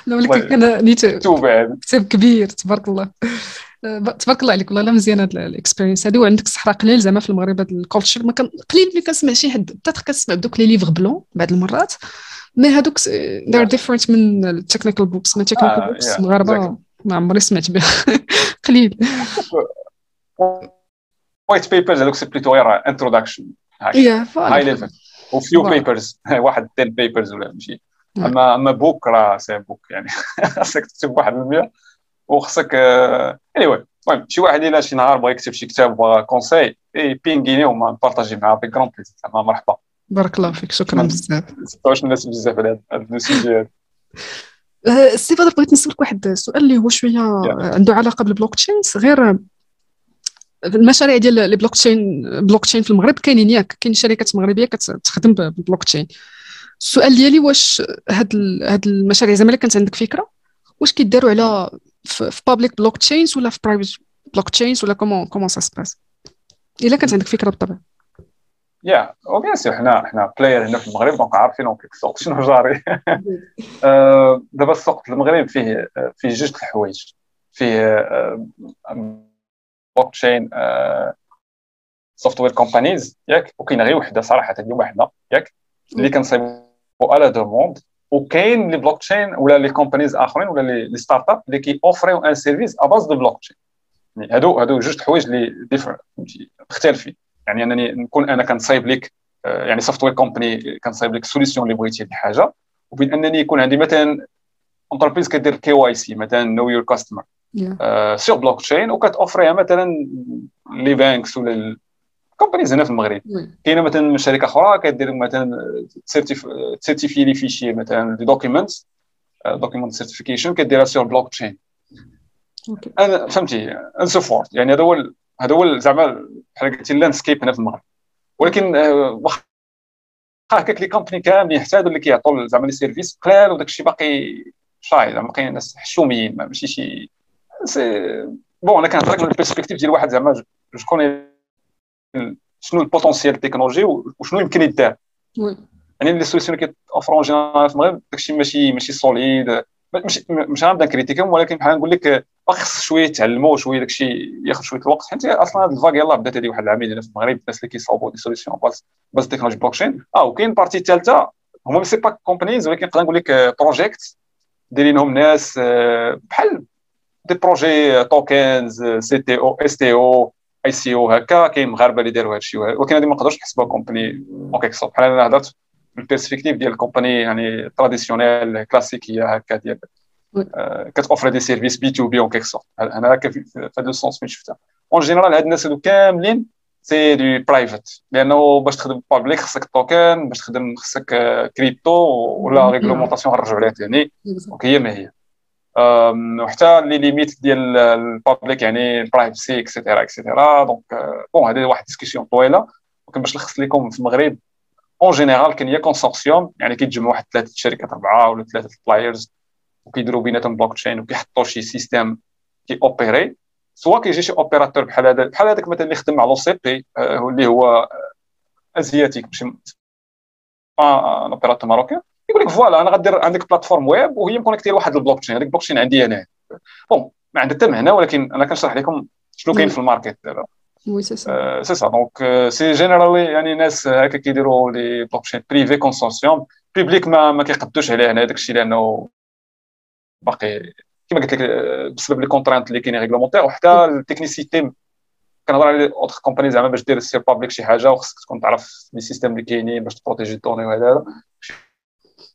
لا ولكن كان نيت [laughs] كتاب كبير تبارك الله. تبارك الله عليك والله مزيانه هاد الاكسبيرينس هادي وعندك الصحراء قليل زعما في المغرب هاد الكولتشر ما كان قليل ملي كنسمع شي حد بتاتر كنسمع دوك لي ليفغ بلون بعض المرات. مي هادوك ديفرنت من التكنيكال بوكس من التكنيكال بوكس المغاربه ما عمري سمعت بها. [laughs] قليل. وايت بيبرز هذوك سي بليتو غير انتروداكشن هاي ليفل وفيو بيبرز واحد 10 بيبرز ولا ماشي اما أما بوك راه سي بوك يعني. [laughs] خاصك تكتب واحد المية وخصك اني واي المهم شي واحد إلا شي نهار بغى يكتب شي كتاب بغى كونساي بينغيني وما نبارطاجي معاه بكرون بليزير زعما مرحبا. بارك الله فيك شكرا بزاف. واش الناس بزاف على هذا ال sujet هذا [laughs] السي بدر بغيت نسولك واحد السؤال اللي هو شوية عنده علاقة بال blockchains غير المشاريع ديال les blockchains blockchain في المغرب كاينين ياك كاين شركات مغربية كتخدم بالبلوك تشين السؤال ديالي واش هاد هاد المشاريع زعما كانت عندك فكرة واش كيداروا على في public blockchains ولا في private blockchains ولا comment comment ça se passe إلا كانت عندك فكرة بالطبع. يا و bien sûr حنا حنا player هنا في المغرب donc عارفين en quelque sorte شنو جاري. [laughs] دابا السوق في المغرب فيه فيه جوج الحوايج. فيه blockchain software companies ياك وكاين غير وحدة صراحة هي وحدة ياك اللي كنصيبوا على demande وكاين les blockchains ولا les companies آخرين ولا les startups اللي كي offrir و un service à base de blockchain هادو هادو جوج حوايج اللي مختلفين. يعني أنني نكون أنا كنصايب لك يعني software company كنصايب لك solution اللي بغيتي ديال حاجة. وبين أنني يكون عندي مثلا entreprise كدير KYC مثلا know your customer sur blockchain وكت offrir ها مثلا les banques ولا companies هنا في المغرب. كاينة مثلا شركة أخرى كدير مثلا certifier les fichiers مثلا des documents دوكيومنت سيرتيفيكيشن كديرها سور بلوك تشين أنا فهمتي ان سو فورت يعني هذا هو هذا هو زعما بحال قلتي اللاندسكيب هنا في المغرب. ولكن واخا هكاك لي كومباني كاملين يحتاجوا اللي كيعطوا زعما لي سيرفيس قلال وداك الشيء باقي شاي زعما باقيين ناس حشوميين ماشي شي سي بون أنا كنهضر من البيرسبكتيف ديال واحد زعما جو شنو البوتونسيال التكنولوجي وشنو يمكن يدار. يعني les solutions اللي كيتوفرون général في المغرب داكشي ماشي ماشي solide ماشي مش غنبدا نكريتيكيهم ولكن بحال نقول لك خص شوية يتعلموا شوية داكشي ياخذ شوية الوقت حيت أصلا هذا الفاك يلاه بدأت هذه واحد العامين في المغرب الناس اللي كيصاوبوا des solutions basées basées technologie blockchain آه وكاين partie الثالثه هما c'est pas companies ولكن نقدر نقول لك projects دايرينهم ناس بحال دي بروجي توكنز سي تي أو اس تي أو اي سي أو هكا كاين مغاربة اللي داروا هادشي ولكن هذه ما نقدرش نحسبها company surtout بحال أنا هضرت ال perspective ديال ال company يعني traditionnelle classique هكا ديال كتوفر des services B2B en quelque sorte أنا هكا في هذا ال sens فين شفتها en général هاد الناس هادو كاملين c'est du private لأنه باش تخدم public خصك token باش تخدم خصك كريبتو ولا réglementation غنرجعوا عليها ثاني donc هي ما هي وحتى les limites ديال ال public يعني ال privacy et cetera et cetera donc bon هذه واحد discussion طويله ولكن باش نلخص لكم في المغرب en général كاين هي consortium يعني كيتجمعوا واحد ثلاثة شركات أربعة ولا ثلاثة players وكيديروا بيناتهم بلوك تشين وكيحطوا شي système qui opérait soit كيجي شي opérateur بحال هذا بحال هذاك مثلا اللي خدم على CB اللي هو asiatique ماشي un opérateur marocain يقول لك voilà أنا غدير عندك plateforme web وهي م connecté لواحد البلوك تشين هذيك البلوك تشين عندي أنا. bon ما عندها حتى معنى ولكن أنا كنشرح لكم شنو كاين في ال market دابا. oui c'est ça c'est ça donc c'est généralement يعني ناس هكا كيديروا les blockchains privées consortium publique ما ما كيقدوش عليه هنا داك الشيء لأنه باقي كما قلت لك بسبب les contraintes اللي كاينين réglementaires وحتى ال technicité كنهضر على autres companies زعما باش دير sur public شي حاجة وخصك تكون تعرف les systèmes اللي كاينين باش تprotéger ال données وهذا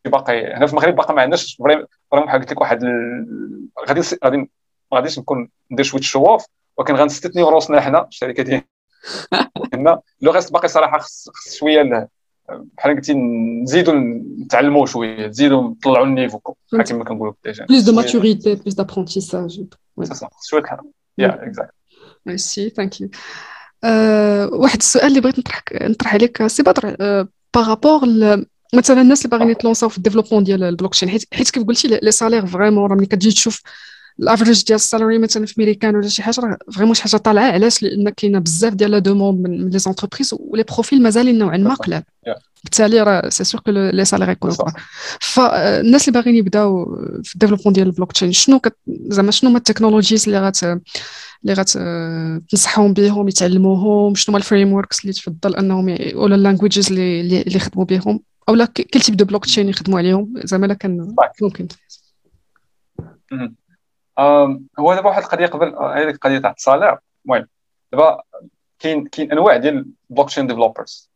باقي هنا في المغرب باقي ما عندناش vraiment بحال قلت لك واحد غادي غادي ما غاديش نكون ندير شوية الشواف ولكن غنستثني رأسنا حنا الشركة ديالنا. [laughs] le reste باقي صراحة خص شوية بحال قلتي نزيدوا نتعلموا شوية نزيدوا نطلعوا ال niveau. كما كنقولوا déjà plus de maturité plus d'apprentissage شوية يا exact merci thank you واحد السؤال اللي بغيت نطرح نطرح عليك سي بدر par rapport مثلا الناس اللي باغيين يت lance او في ال développement ديال البلوك تشين حيت كيف قلتي لي salaire vraiment راه ملي كتجي تشوف ال average ديال ال salary مثلا في ميريكان ولا شي حاجة راه vraiment شي حاجة طالعة علاش؟ لأن كاينة بزاف ديال la demande من les entreprises و les profils مازالين نوعا ما قلال. بالتالي راه c'est sûr que les salaires يكونوا فالناس اللي باغيين يبداو في ال développement ديال البلوك تشين شنو زعما شنو هما ال technologies اللي غات اللي غات تنصحهم بهم يتعلموهم؟ شنو هما ال frameworks اللي تفضل أنهم ولا ال languages اللي اللي يخدموا بهم أو لا quel type de blockchain يخدموا عليهم؟ زعما كان ممكن. هو دابا واحد القضية قبل هذيك القضية تاع ال salaire المهم دابا كاين كاين أنواع ديال blockchain developers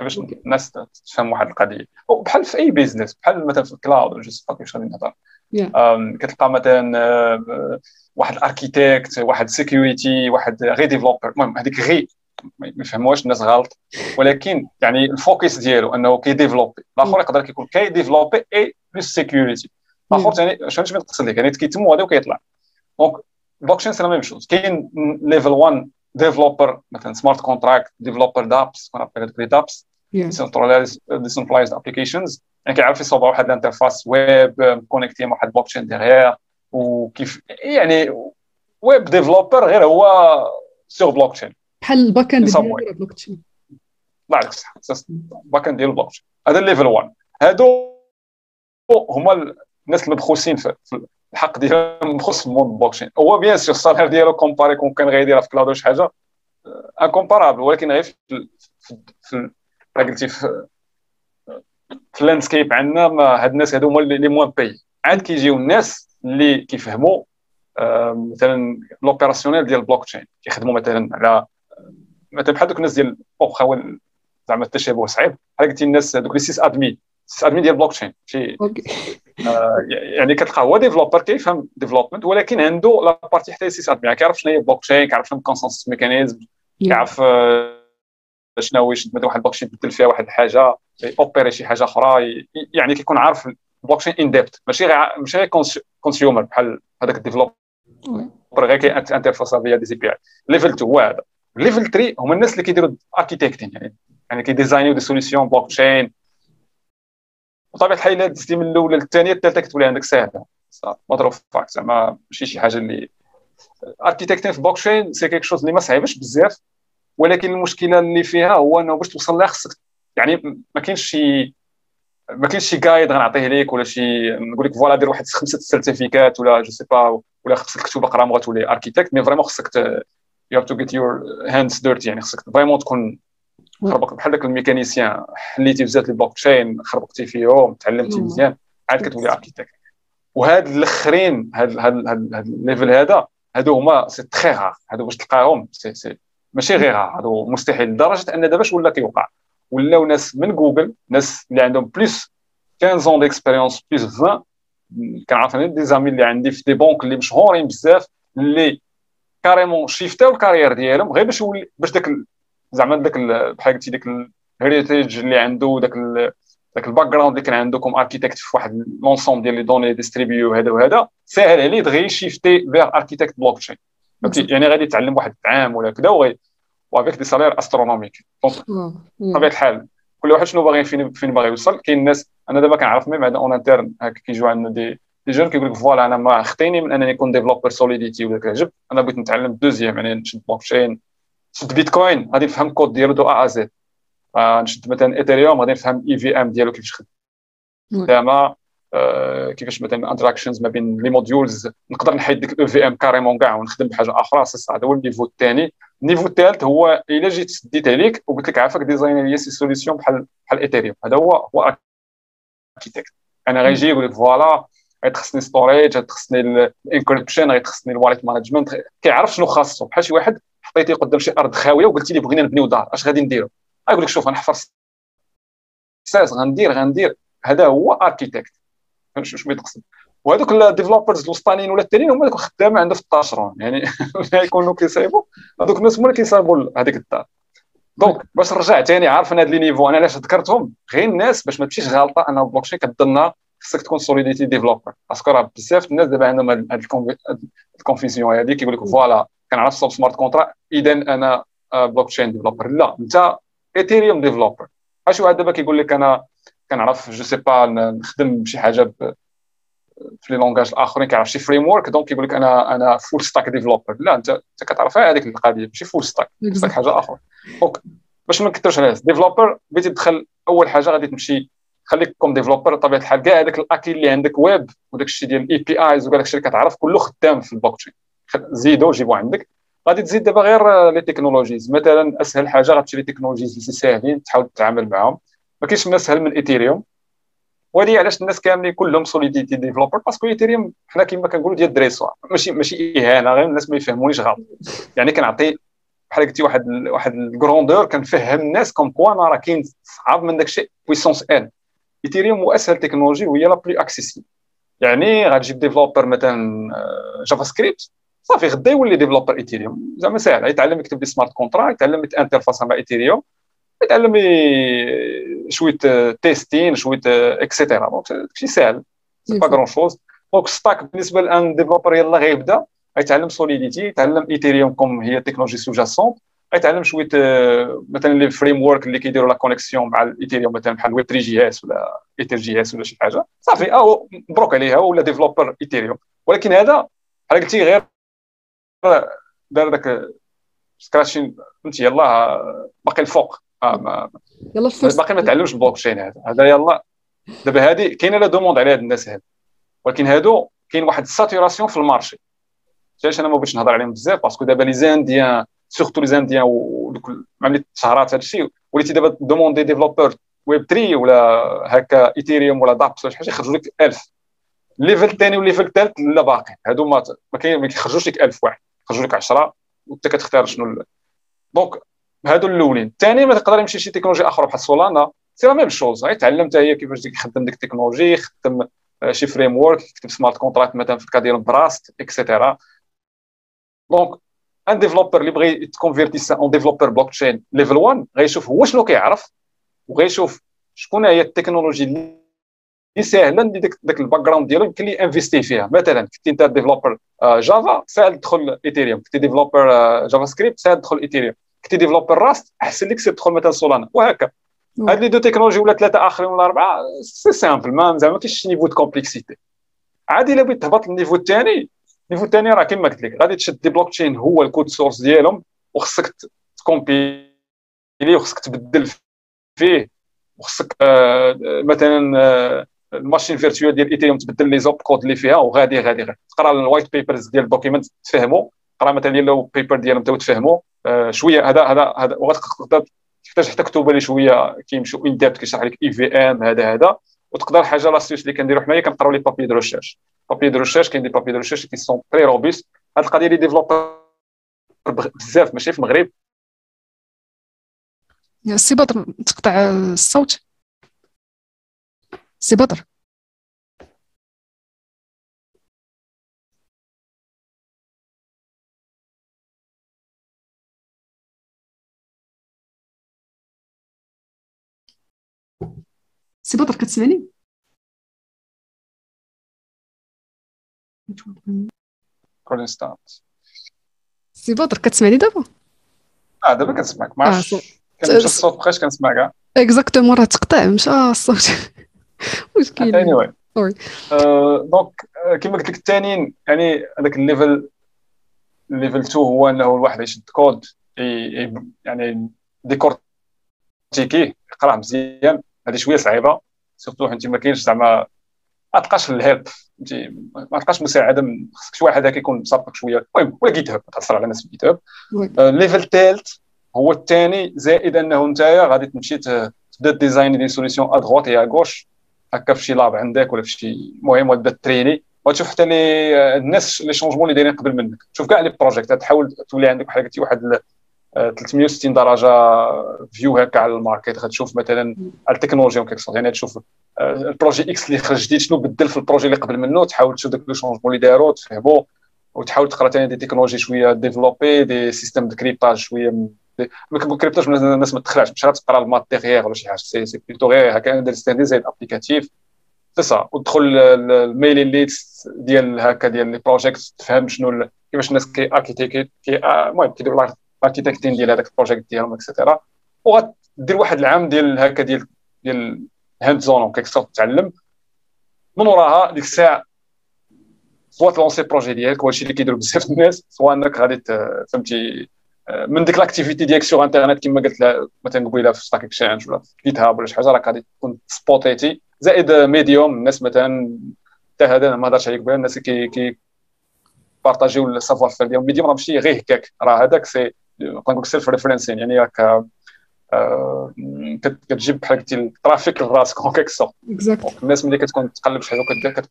باش الناس تفهم واحد القضية؟ بحال في أي business بحال مثلا في ال cloud ولا je كيفاش غادي نهضر. كتلقى مثلا آه، واحد ال architect واحد security واحد غي developer المهم هذيك غي ما يفهموهاش الناس غلط. ولكن يعني ال focus ديالو أنه كي développer الآخر يقدر كيكون كي développer et plus security الآخر ثاني شنو نقصد لك يعني كيتم هذا وكيطلع. donc blockchain c'est la même chose كاين level 1 developer مثلا سمارت كونتراكت ديفلوبر دابس كون ابل هذوك dApps decentralized applications يعني كيعرف يصوب واحد ال interface web connectée مع واحد blockchain derrière وكيف يعني web developer غير هو sur blockchain بحال ال backend ديال بلوك تشين الله الصحه ال backend ديال البلوك تشين هذا ال level 1 هادو هما الناس المبخوسين في الحق ديالهم مبخوس في ال mode blockchain هو bien sûr ال salaire ديالو comparé كون كان غيديرها في cloud ولا شي حاجة incomparable ولكن غير في في قلتي في في ال landscape عندنا هاد الناس هادو هما اللي moins payés عاد كيجيو الناس اللي كيفهموا مثلا l'opérationnel ديال البلوك تشين كيخدموا مثلا على مثلا بحال دوك الناس ديال واخا زعما التشابه صعيب. بحال قلتي الناس دوك les sysadmins sysadmin ديال بلوك تشين شي آه يعني كتلقى هو developer كيفهم development ولكن عنده la partie حتى sysadmin يعني كيعرف شنو هي بلوك تشين كيعرف شنو ال consensus mechanism كيعرف آه، شنو هو يشد مثلا واحد البلوك تشين يبدل فيها واحد الحاجة opérer شي حاجة أخرى يعني كيكون عارف ال blockchain in depth ماشي غير ماشي غير consumer بحال هذاك ال developer غير كي interface via des API. level 2 هو هذا. level 3 هما الناس اللي كيديروا architecting يعني يعني كي design يو des solutions blockchain بطبيعة الحال الا دزتي من الاولى للثانية الثالثة كتولي عندك ساهلة. مضروب فاك زعما ماشي شي حاجة اللي architecting في blockchain c'est quelque chose اللي ما صعيبش بزاف. ولكن المشكلة اللي فيها هو إنه باش توصل لها خصك يعني ما كاينش شي ما كاينش شي guide غنعطيه لك ولا شي نقول لك voilà دير واحد خمسة certificats ولا je sais pas ولا خصك تكتب اقرأ غتولي architect mais vraiment خصك you have to get your hands dirty يعني خصك vraiment تكون خربق بحال داك ال mécanicien. حليتي بزاف البلوك تشين خربقتي فيهم تعلمتي مزيان. عاد كتولي architect وهاد الأخرين هاد هاد هاد ال level هذا هادو هما c'est très rare هادو باش تلقاهم سي سي ماشي غير هادو مستحيل. لدرجة أن دابا ولا كيوقع؟ ولاو ناس من جوجل ناس اللي عندهم plus 15 ans d'expérience plus 20 كنعرف أنا des amis اللي عندي في des banques اللي مشهورين بزاف اللي carrément shift او ال carrière ديالهم غير باش يولي باش داك زعما داك بحال قلتي داك ال héritage اللي عنده داك داك ال background اللي كان عنده comme architecte في واحد l'ensemble ديال les données distribuées وهذا وهذا ساهل عليه دغيا shift ي vers architecte blockchain يعني غادي يتعلم واحد عام ولا كذا وغي و avec des salaires astronomiques بطبيعة الحال كل واحد شنو باغي فين فين باغي يوصل؟ كاين الناس أنا دابا كنعرف même en interne هكا كيجيو عندنا des des jeunes كيقول لك voilà أنا ما خطيني من أنني نكون developer Solidity ولا العجب أنا بغيت نتعلم deuxième يعني نشد بلوك تشين نشد بيتكوين غادي نفهم الكود ديالو de A à Z. نشد مثلا ايثيريوم غادي نفهم EVM ديالو كيفاش خدام آه، كيفاش مثلا interactions ما بين les modules نقدر نحيد ديك ال EVM carrément كاع ونخدم بحاجة أخرى. هذا هو ال niveau الثاني ال niveau الثالث هو إلا جيت سديت عليك وقلت لك عافاك design لي ces solutions بحال بحال ايثيريوم هذا هو هو architecte أنا غيجي يقول لك voilà غيتخصني storage غيتخصني ال encryption غيتخصني ال wallet management كيعرف شنو خاصو. بحال شي واحد حطيتي قدام شي أرض خاوية وقلتي لي بغينا نبنيو دار أش غادي نديرو؟ غيقول لك شوف غنحفر ساس غندير غندير. هذا هو architecte شنو يتقصد وهذوك ال developers الوسطانيين ولا الثانيين هما دوك الخدامه عندهم في الطاشرون يعني [laughs] يكونوا كيصايبوا هذوك الناس هما اللي كيصايبوا هذيك الدار. donc باش نرجع ثاني عارف أنا هاد les niveaux أنا علاش ذكرتهم؟ غير الناس باش ما تمشيش غلطة أنا البلوكشين كتظن خصك تكون Solidity developer parce que راه بزاف الناس دابا عندهم هاد ال confusion هادي كيقول لك voilà كنعرف صوب smart contrat اذا أنا blockchain developer لا أنت ايثيريوم developer شي واحد دابا كيقول لك أنا كنعرف je sais pas نخدم بشي حاجة في les langages الاخرين كيعرف شي framework donc كيقول لك أنا أنا full stack developer لا أنت أنت كتعرف هذيك القضية ماشي full stack stack حاجة أخرى donc باش ما نكثرش على developer بغيتي تدخل أول حاجة غادي تمشي خليك comme developer بطبيعة الحال. كاع هذاك ال acquis اللي عندك ويب وداك الشيء ديال ال APIs وكاع الشيء اللي كتعرف كله خدام في البلوك تشين زيدو جيبو عندك. غادي تزيد دابا غير les technologies. مثلا أسهل حاجة غتمشي les technologies اللي ساهلين تحاول تتعامل معاهم. ما كاينش من اسهل من ايثيريوم وهذه علاش الناس كاملين كلهم سوليديتي ديفلوبر باسكو ايثيريوم حنا كما كنقولوا ديال الدريسوار. ماشي ماشي إهانة غير الناس ما يفهمونيش غلط. يعني كنعطي بحال قلتي واحد واحد الكروندور كنفهم الناس كوم كوا أنا راه كاين صعاب من داك الشيء بويسونس ان ايثيريوم هو أسهل تكنولوجي وهي لا بلي اكسيسيبل يعني غتجيب ديفلوبر مثلا جافا آه، سكريبت صافي غدا يولي ديفلوبر ايثيريوم زعما ساهل يتعلم يكتب لي سمارت كونترا يتعلم يتانترفاس مع ايثيريوم يتعلم شوية testing شوية et cetera donc داكشي ساهل pas grand-chose donc stack بالنسبة لأن developer يلاه غيبدأ غيتعلم Solidity يتعلم ايثيريوم comme هي technologie sous-jacente غيتعلم شوية مثلا les frameworks اللي كيديروا la connexion مع الايثيريوم مثلا بحال ويب 3 JS ولا ether JS ولا شي حاجة. صافي آه مبروك عليها ولا developer ايثيريوم ولكن هذا بحال قلتي غير دار داك scratching فهمتي يلاه باقي الفوق. آه يلا باقي ما تعلمش البلوك تشين هذا. هذا يلا. دابا هذه كاينة la demande على هاد الناس هادو ولكن هادو كاين واحد ال saturation في ال marché. علاش أنا ما بغيتش نهضر عليهم بزاف؟ parce que دابا les Indiens surtout les Indiens ودوك ملي تشهرات هذا الشيء. وليتي دابا demander développeur web 3 ولا هكا ايثيريوم ولا dApps ولا شي حاجة يخرجوا لك 1000 ال level الثاني وال level الثالث لا باقي. هادو ما ما كيخرجوش لك 1000 واحد. يخرجوا لك 10 وانت كتختار شنو donc هادو الأولين. الثاني ما تقدر يمشي شي تكنولوجي أخرى بحال سولانا c'est la même chose. غيتعلم حتى هي كيفاش يخدم ديك التكنولوجي يخدم آه، شي framework يكتب smart contract مثلا في ال cas ديال Rust et cetera donc un developer اللي بغى يت convertir en developer blockchain level 1 غيشوف هو شنو كيعرف وغيشوف شكون هي التكنولوجي ساهلة اللي داك داك ال background ديالو يمكن لي investir فيها. مثلا كنتي انت developer Java ساهل تدخل ايثيريوم كنتي developer JavaScript ساهل تدخل ايثيريوم كنتي developer Rust أحسن لك تدخل مثلا سولانا وهكا هاد les deux technologies ولا ثلاثة آخرين ولا أربعة c'est simple ما زعما ما كاينش niveau de complexité عادي إلا بغيت تهبط لل niveau الثاني ال niveau الثاني راه كما قلت لك غادي تشد des blockchains هو ال code source ديالهم وخصك ت compiler وخصك تبدل فيه وخصك آه مثلا آه ال machine virtuelle ديال ايثيريوم تبدل les opcodes اللي فيها وغادي غادي غادي. تقرا ال white papers ديال ال document تفهموا تقرا مثلا ديال paper ديالهم تفهموا آه شوية هذا هذا هذا وغتقدر تحتاج حتى كتب لي شوية كيمشيو in depth كيشرح لك EVM هذا هذا. وتقدر حاجة l'astuce اللي كنديرو حنايا كنقراو les papiers de recherche papiers de recherche كاين des papiers de recherche qui sont très robustes هاد القضية اللي developer بزاف ماشي في المغرب. سي بدر تقطع الصوت. سي بدر سي بدر كتسمعني؟ سي بدر كتسمعني دابا؟ آه دابا كنسمعك. ما عرفتش. كان الصوت بقاش كنسمع كاع exactement راه تقطع مشى الصوت. مشكل ouais donc كما قلت لك الثانيين يعني هذاك ال level ال level 2 هو إنه الواحد يشد كود يعني décortiquer يقراه مزيان. هذه شوية صعيبة surtout حيت ما كاينش زعما ما تلقاش ال help. فهمتي؟ ما تلقاش مساعدة خصك شي واحد هكا يكون مسابقك شوية. المهم ولا GitHub تأثر على الناس في GitHub ال level الثالث هو الثاني زائد إنه انت غادي تمشي تبدأ design des solutions à droite et à gauche. هكا في شي lab عندك ولا في شي مهم وتبدا traîner. وتشوف حتى لي الناس les changements اللي دايرين قبل منك. تشوف كاع les projets تحاول تولي عندك بحال قلتي واحد 360 درجة view هكا على ال market. غتشوف مثلا التكنولوجيا en quelque يعني تشوف البروجي إكس اللي خرج جديد شنو بدل في البروجي اللي قبل منه. تحاول تشوف داك لو شونجمون اللي داروا تفهمو. وتحاول تقرا ثاني دي تكنولوجي شوية ديفلوبي دي سيستيم دو كريبتاج شوية ما كريبتاج الناس ما تدخلهاش مش غتقرا الماتيريال ولا شي حاجة. سي سي بلوتو غير هكا. اندرستاندي زي الابليكاتيف سي سا ودخل الميلين ليست ديال هكا ديال لي بروجيكت تفهم شنو كيفاش الناس كي اركيتيكي المهم كيديروا الاركيتكتين ديال هذاك البروجيكت ديالهم اكسيتيرا وغدير واحد العام ديال هكا ديال ديال hands-on quelque sorte تعلم. من وراها ديك الساعة soit ت lancer projet ديالك وهادشي اللي كيديروا بزاف الناس soit إنك غادي فهمتي من ديك l'activité ديالك sur internet كما قلت مثلا قبيله في Stack Exchange ولا في GitHub ولا شي حاجة راك غادي تكون spotté زائد Medium الناس مثلا حتى هذا ما هضرتش عليك بها الناس كي كي partagew ال savoir-faire ديالهم. Medium راه ماشي غير هكاك. راه هذاك c'est نقول لك self referencing يعني راك آه، كتجيب بحال قلتي ال trafic لراسك en quelque sorte الناس ملي كتكون تقلب شي حاجة وكدير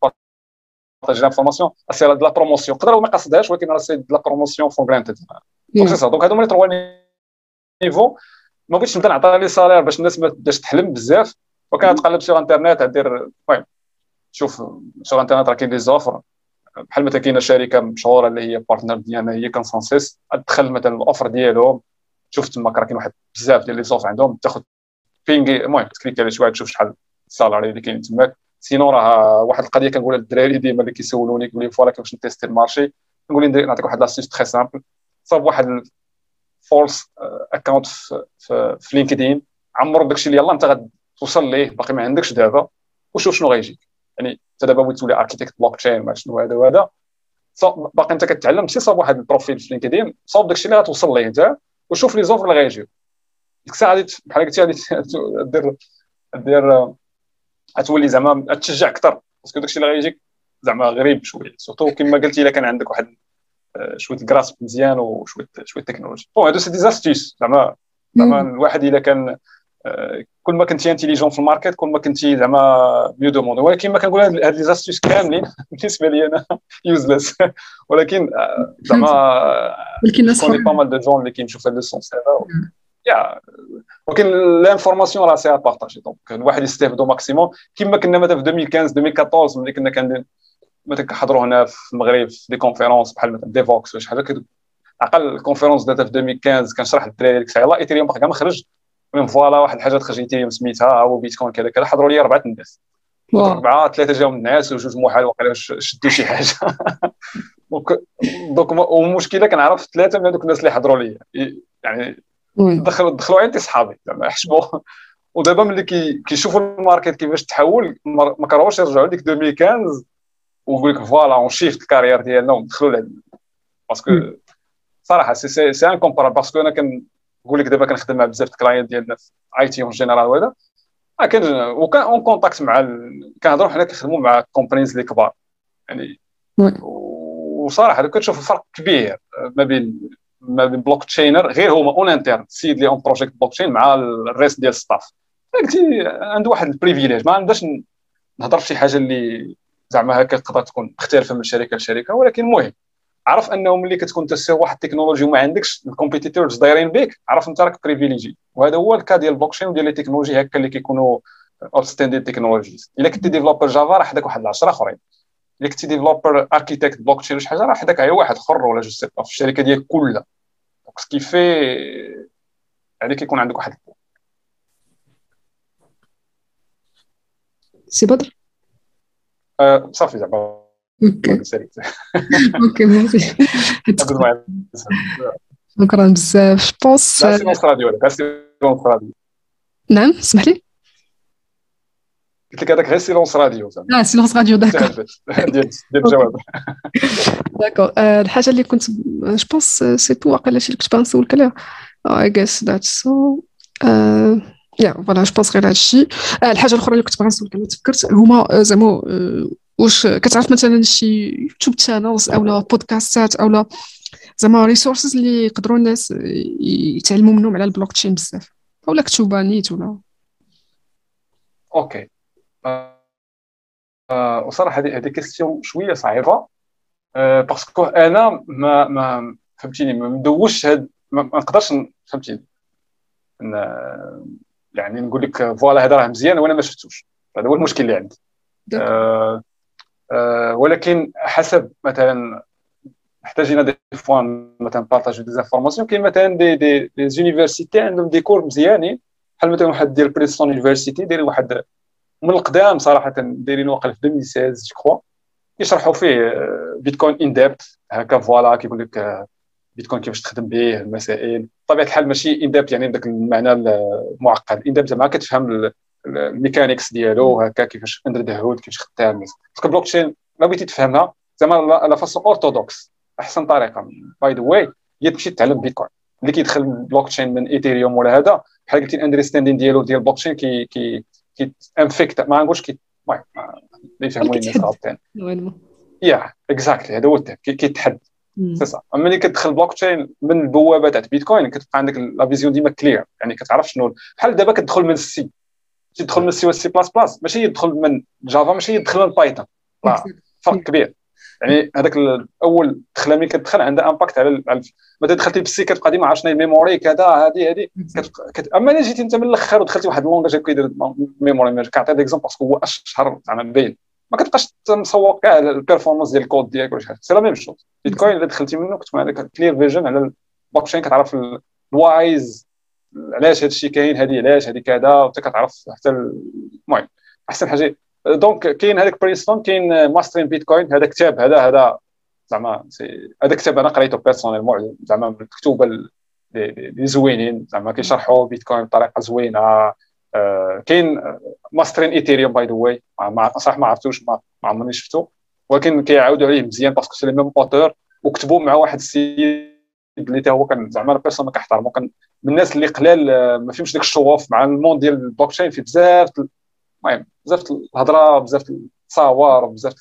كت partager l'information c'est la promotion يقدر ما قصدهاش ولكن راه c'est la promotion for granted donc c'est ça donc هادو هما les trois niveaux ما بغيتش نبدا نعطي les salaires باش الناس ما تبداش تحلم بزاف وكنتقلب sur internet دير المهم شوف sur internet راه كاين les offres بحال مثلا كاينة شركه مشهوره اللي هي partner ديالنا هي ConsenSys تدخل مثلا ال offres ديالهم شفت تما راه كاين واحد بزاف ديال les offres عندهم تاخذ بينغي المهم ت clique على شوية تشوف شحال ال salary اللي كاين تماك sinon راه واحد القضية كنقولها للدراري ديما اللي كيسولوني كيقول لي voilà كيفاش ن tester ال marché. نقول لهم نعطيك واحد l'astuce très simple صاب واحد false account في, في LinkedIn عمرو داكشي اللي يلاه انت غتوصل ليه؟ باقي ما عندكش دابا. وشوف شنو غيجيك. يعني انت دابا بغيت تولي architect blockchain ما شنو هذا وهذا. باقي انت كتعلم. c'est صاب واحد ال profil في LinkedIn صاب داكشي اللي غتوصل ليه انت وشوف les offres اللي غيجيو. ديك الساعة غادي بحال قلتي غادي [laughs] دير دير غتولي زعما تشجع أكثر parce que داكشي اللي غيجيك زعما غريب شوية. surtout كما قلتي إلا كان عندك واحد آه، شوية ال grasp مزيان وشوية شوية technologie bon هادو c'est des astuces زعما زعما الواحد إلا كان آه، كل ما كنتي انتيليجون في الماركت كل ما كنتي زعما ميو دوموند ولكن ما كنقول هاد لي زاستيس كاملين [laughs] بالنسبة لي أنا يوزلس [laughs] ولكن آه، زعما [laughs] ولكن الناس كوني با مال دو جون اللي كيمشيو في هاد السونس هذا. يا. ولكن لانفورماسيون راه سي بارطاجي دونك الواحد يستافدو ماكسيموم كما كنا مثلا في 2015 2014 ملي كنا كندير مثلا كنحضروا هنا في المغرب في دي كونفيرونس بحال مثلا ديفوكس ولا شي حاجة أقل conférence داتها في 2015 كنشرح للدراري ديك الساعة Ethereum باقي ما خرج المهم voilà واحد الحاجة تخرج Ethereum سميتها هو بيتكوين كذا كذا. حضروا لي أربعة الناس. أربعة ثلاثة جاهم الناس وجوج محال واقيلا شدوا شي حاجة. [laughs] donc والمشكلة كنعرف ثلاثة من هذوك الناس اللي حضروا لي. يعني دخلوا دخلوا عندي صحابي زعما حشموا ودابا ملي كيشوفوا ال market كيفاش تحول ما كرهوش يرجعوا لديك 2015 ويقول لك voilà on shift ال carrière ديالنا وندخلوا لهاد parce que صراحة c'est c'est incomparable parce que أنا كنقول لك دابا كنخدم مع بزاف ال clients ديالنا في IT en général وهذا. كان وكان en contact مع كنهضروا حنا كنخدموا مع companies اللي كبار. يعني وصراحة كتشوف فرق كبير ما بين ما بين blockchainer غير هما en interne السيد اللي en project blockchain مع ال reste ديال ال staff قلتي عنده واحد ال privilège ما عندهاش نهضر في شي حاجة اللي زعما هكا تقدر تكون مختلفة من شركة لشركة ولكن المهم عرف أنه ملي كتكون تسير واحد التكنولوجي وما عندكش ال competitors دايرين بك عرف أنت راك privilégié وهذا هو ال cas ديال البلوكشين وديال les technologies هكا اللي كيكونوا outstanding technologies إلا كنتي developer Java راه حداك واحد 10 آخرين. الا كنتي developer architect blockchain ولا شي حاجة راه حداك غير واحد اخر ولا je sais في الشركة ديالك كلها. donc ce qui في يعني كيكون عندك واحد سي بدر؟ أه صافي زعما. أوكي. [laughs] أوكي [laughs] شكرا بزاف. بونس سيلونس راديو سيلونس راديو. نعم اسمح لي؟ قلت لك هذاك غير سيلونس راديو آه سيلونس راديو داكور ديال الجواب داكور الحاجة اللي كنت جو بونس سي تو واقيلا شي اللي كنت باغي نسولك عليها I guess that's so yeah voilà je pense غير هادشي الحاجة الاخرى اللي كنت باغي نسولك عليها تفكرت هما زعما واش كتعرف مثلا شي YouTube channels اولا podcasts ات اولا زعما resources اللي يقدروا الناس يتعلموا منهم على البلوك تشين بزاف اولا كتوبه نيت ولا OK وصراحه هذه هذه question شوية صعيبة. آه parce que أنا ما ما فهمتيني ما مدوش هاد ما نقدرش فهمتيني يعني نقول لك voilà هذا راه مزيان وأنا ما شفتوش. هذا هو المشكل اللي عندي. آه آه، ولكن حسب مثلا محتاجين des fois مثلا partageaient des informations كاين مثلا des des les universités عندهم des cours مزيانين. بحال مثلا واحد ديال Princeton University دايرين واحد من القدام صراحة دايرين واحد في 2016 je يشرحوا فيه بيتكوين in depth هكا voilà كيقول لك بيتكوين كيفاش تخدم به المسائل. بطبيعة الحال ماشي in depth يعني بداك المعنى المعقد. in depth زعما كتفهم ال mechanics ديالو هكا كيفاش under the hood كيفاش خدام. parce que blockchain ما بغيتي تفهمها زعما la façon orthodoxe أحسن طريقة. by the way هي تمشي تتعلم بيتكوين اللي كيدخل بلوك تشين من Ethereum ولا هذا بحال قلتي ال understanding ديالو ديال البلوك تشين كي كي كي en fait ما نقولش كي المهم اللي يفهموني الناس غلطين yeah exactly هذا هو ال type كيتحد سي سا ملي كتدخل بلوك تشين من البوابة تاع بيتكوين كتبقى عندك la vision ديما كلير يعني كتعرف شنو بحال دابا كتدخل من السي تدخل من السي والسي بلاس بلاس ماشي يدخل من Java ماشي يدخل من Python فرق كبير. يعني هذاك الأول دخله ملي كتدخل عندها impact على مثلا دخلتي بال C كتبقى ديما عرفت ال memory كذا هذه هذه أما إلا جيتي أنت من الأخر ودخلتي واحد ال langage كيدير memory كنعطي exemple parce que هو أشهر زعما باين. ما كتبقاش مسوق كاع ال performance ديال الكود ديالك ولا شي حاجة. c'est la même chose بيتكوين إلا دخلتي منه كتكون عندك clear vision على البلوك تشين كتعرف ال whys علاش هذا الشيء كاين هذه علاش هذه كذا وأنت كتعرف حتى المهم. أحسن حاجة donc كاين هذاك Princeton كاين Mastering Bitcoin هذا كتاب هذا هذا زعما هذا كتاب أنا قريته personnellement زعما مكتوب اللي زوينين. زعما كيشرحوا بيتكوين بطريقة زوينة. آه، كاين Mastering Ethereum by the way صح ما عرفتوش ما عمرني شفتو. ولكن كيعاودوا عليه مزيان parce que c'est les mêmes auteurs وكتبوا مع واحد السيد اللي هو كان زعما personne ما كنحترمو كان من الناس اللي قلال آه، ما فهمش داك الشواف مع ال monde ديال البلوك تشين فيه بزاف المهم بزاف الهضرة بزاف التصاور بزاف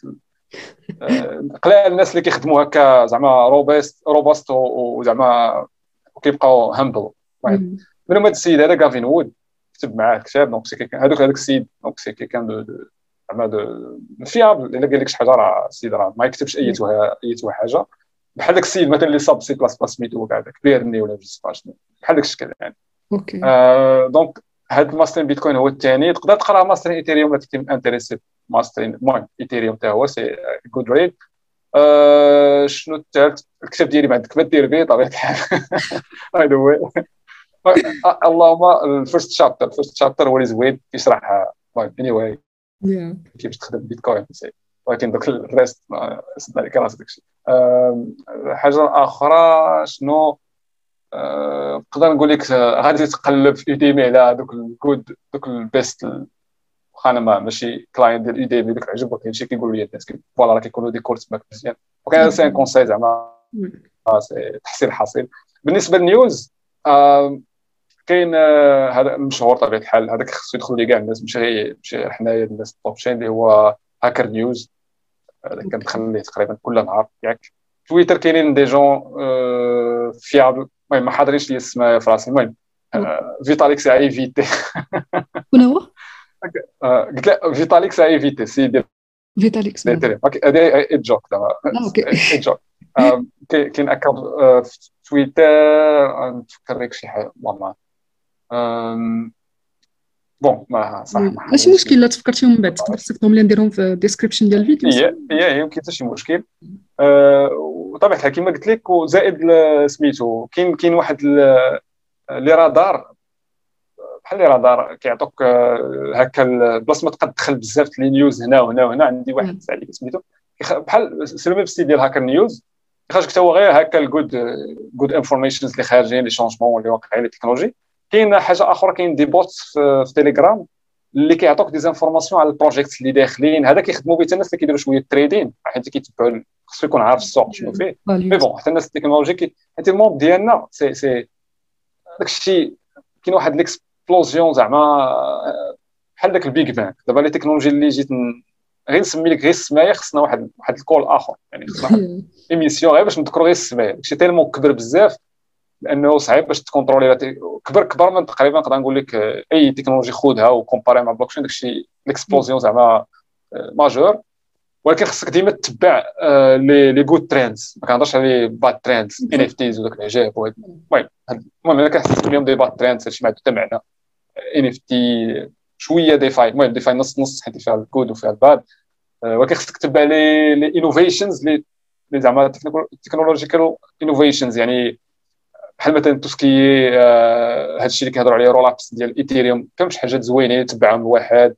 آه، قلال الناس اللي كيخدموا هكا زعما robuste robuste وزعما وكيبقاو humble المهم هذا السيد هذا Gavin Wood كتب معاه الكتاب donc c'est quelqu'un هذوك هذاك السيد donc c'est quelqu'un de زعما de fiable إلا قال لك شي حاجة راه السيد راه ما يكتبش ايتها ايتها حاجة. بحال داك السيد مثلا اللي صاب سي بلاس بلاس سميتو كاع داك بيرني ولا je شنو بحال داك الشكل يعني. OK. آه donc هاد ال Mastering Bitcoin هو الثاني تقدر تقرا Mastering Ethereum ولا كنتي intéressé Mastering المهم Ethereum حتى هو c'est good read آه شنو الثالث الكتاب ديالي ما عندك ما دير به طبيعه الحال هذا هو اللهم ال first chapter ال first chapter هو اللي زوين كيشرح المهم anyway كيفاش تخدم بيتكوين ولكن دوك ال reste سد عليك راسك داكشي. حاجة أخرى شنو؟ نقدر نقول لك غادي تقلب في Udemy على دوك الكود دوك ال best واخا أنا ماشي client ديال Udemy داك العجب ولكن شي كيقولوا لي الناس voilà راه كيكونوا des cours ماك مزيان. وكان c'est un conseil زعما تحصيل حاصل. بالنسبة لل news كاين هذا مشهور طبيعة الحال. هذاك خصو يدخل لي كاع الناس ماشي غير ماشي حنايا الناس ال top chain اللي هو Hacker News هذا كندخل ليه تقريبا كل نهار. ياك تويتر كاينين des gens fiables المهم ما حاضرينش لي السما في راسي المهم فيتاليك سي ايفيتي شكون هو؟ [laughs] قلت له فيتاليك سي ايفيتي سي ديال فيتاليك هذه اي جوك زعما جوك كاين اكونت في تويتر نفكر لك شي حاجة. والله. بون ما صح ماشي مشكل لا تفكرتيهم من بعد تقدر تصيفطهم لي نديرهم في الديسكريبشن ديال الفيديو هي هي يمكن حتى شي مشكل وطبيعه الحال كما قلت لك وزائد سميتو كاين كاين واحد les radars. بحال les radars كيعطوك هكا بلاصة ما تبقى تدخل بزاف les news هنا وهنا وهنا. عندي واحد سعيد سميتو. بحال سلمي في ديال Hacker News. خرج حتى هو غير هكا ال good good informations اللي خارجين les changements اللي واقعين les technologies كاين حاجة آخرى كاين des bots في, في تيليجرام اللي كيعطوك des informations على ال projets اللي داخلين. هذا كيخدموا به الناس اللي كيديروا شوية trading حيت كيتبعوا خصو يكون عارف السوق شنو فيه. mais bon حتى الناس التكنولوجي حيت ال monde ديالنا سي سي داك الشيء كاين واحد l'explosion زعما بحال داك ال Big Bang دابا les technologies اللي جيت غير نسمي لك غير السماية خصنا واحد واحد ال call آخر. يعني خصنا émission [laughs] غير باش نذكروا غير السماية. داكشي tellement كبر بزاف. لأنه صعيب باش تcontrôler كبر كبر من تقريبا نقدر نقول لك أي تكنولوجي خذها و comparer مع بلوكشين داكشي ال explosion زعما à jour ولكن خصك ديما تتبع les les good trends ما كنهضرش على bad trends NFTs وداك العجاب المهم المهم أنا كنحس بهم des bad trends هادشي ما عنده حتى معنى. NFT شوية DeFi المهم DeFi نص نص حيت فيها ال good وفيها ال bad ولكن خصك تتبع les les innovations les زعما technological innovations يعني بحال مثلا tout ce qui هذا الشيء اللي كيهضروا عليه roll-ups ديال ايثيريوم كاين شي حاجات زوينين تبعهم الواحد.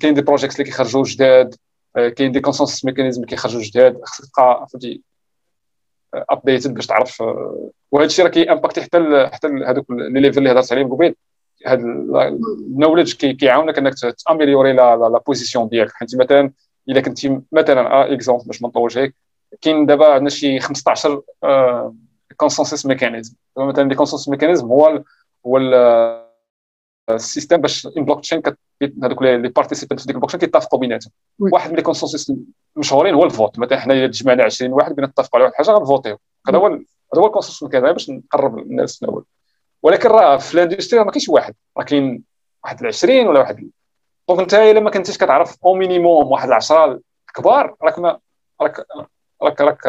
كاين des projects اللي كيخرجوا جداد كاين des consensus mechanism اللي كيخرجوا جداد. خصك تبقى فهمتي updated باش تعرف وهذا الشيء راه كي impacter حتى حتى هذوك les levels اللي هضرت عليهم قبيل. هذا ال knowledge كيعاونك إنك ت améliorer la position ديالك. حيت مثلا إلا كنتي مثلا exemple باش ما نطولش هيك كاين دابا عندنا شي 15 consensus mechanism مثلا les consensus mechanism هو هو ال system باش en blockchain هذوك les participants في ديك البلوك تشين كيتفقوا بيناتهم. واحد من les consensus المشهورين هو ال vote. مثلا حنا الا تجمعنا 20 واحد بغينا نتفقوا على واحد الحاجة غنفوتيو هذا هو هذا هو ال consensus mechanism باش نقرب الناس الأول. ولكن راه في ال industry ما كاينش واحد. راه كاين واحد 20 ولا واحد donc انت إلا ما كنتيش كتعرف au minimum واحد 10 كبار راك ما راك راك راك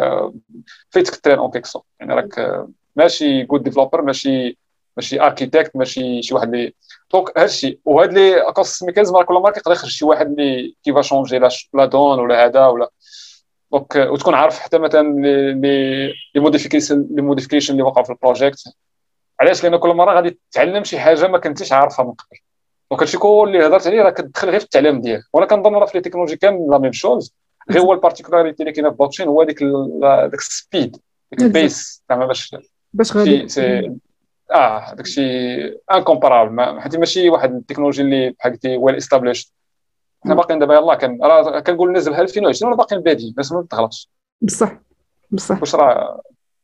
فايتك ال train اون كيك يعني راك ماشي good developer ماشي ماشي architect ماشي شي واحد اللي donc هادشي وهاد les consensus mechanism راه كل مره كيقدر يخرج شي واحد اللي qui va changer la donne ولا هذا ولا. donc وتكون عارف حتى مثلا les les modifications les modifications اللي وقعوا في ال project. علاش؟ لأن كل مرة غادي تتعلم شي حاجة ما كنتيش عارفها من قبل. donc هادشي كل اللي هضرت عليه راه كتدخل غير في التعليم ديالك. وأنا كنظن راه في les technologies كامل la même chose غير هو ال particularité اللي كاينة في البلوكشين هو ديك داك ال speed ديك ال pace زعما باش باش غادي آه داكشي incomparable حيت ماشي واحد التكنولوجي اللي بحال قلتي well established حنا باقيين دابا يلاه كان راه كنقول الناس في 2020 راه باقيين بادين الناس ما تغلطش بصح بصح. واش راه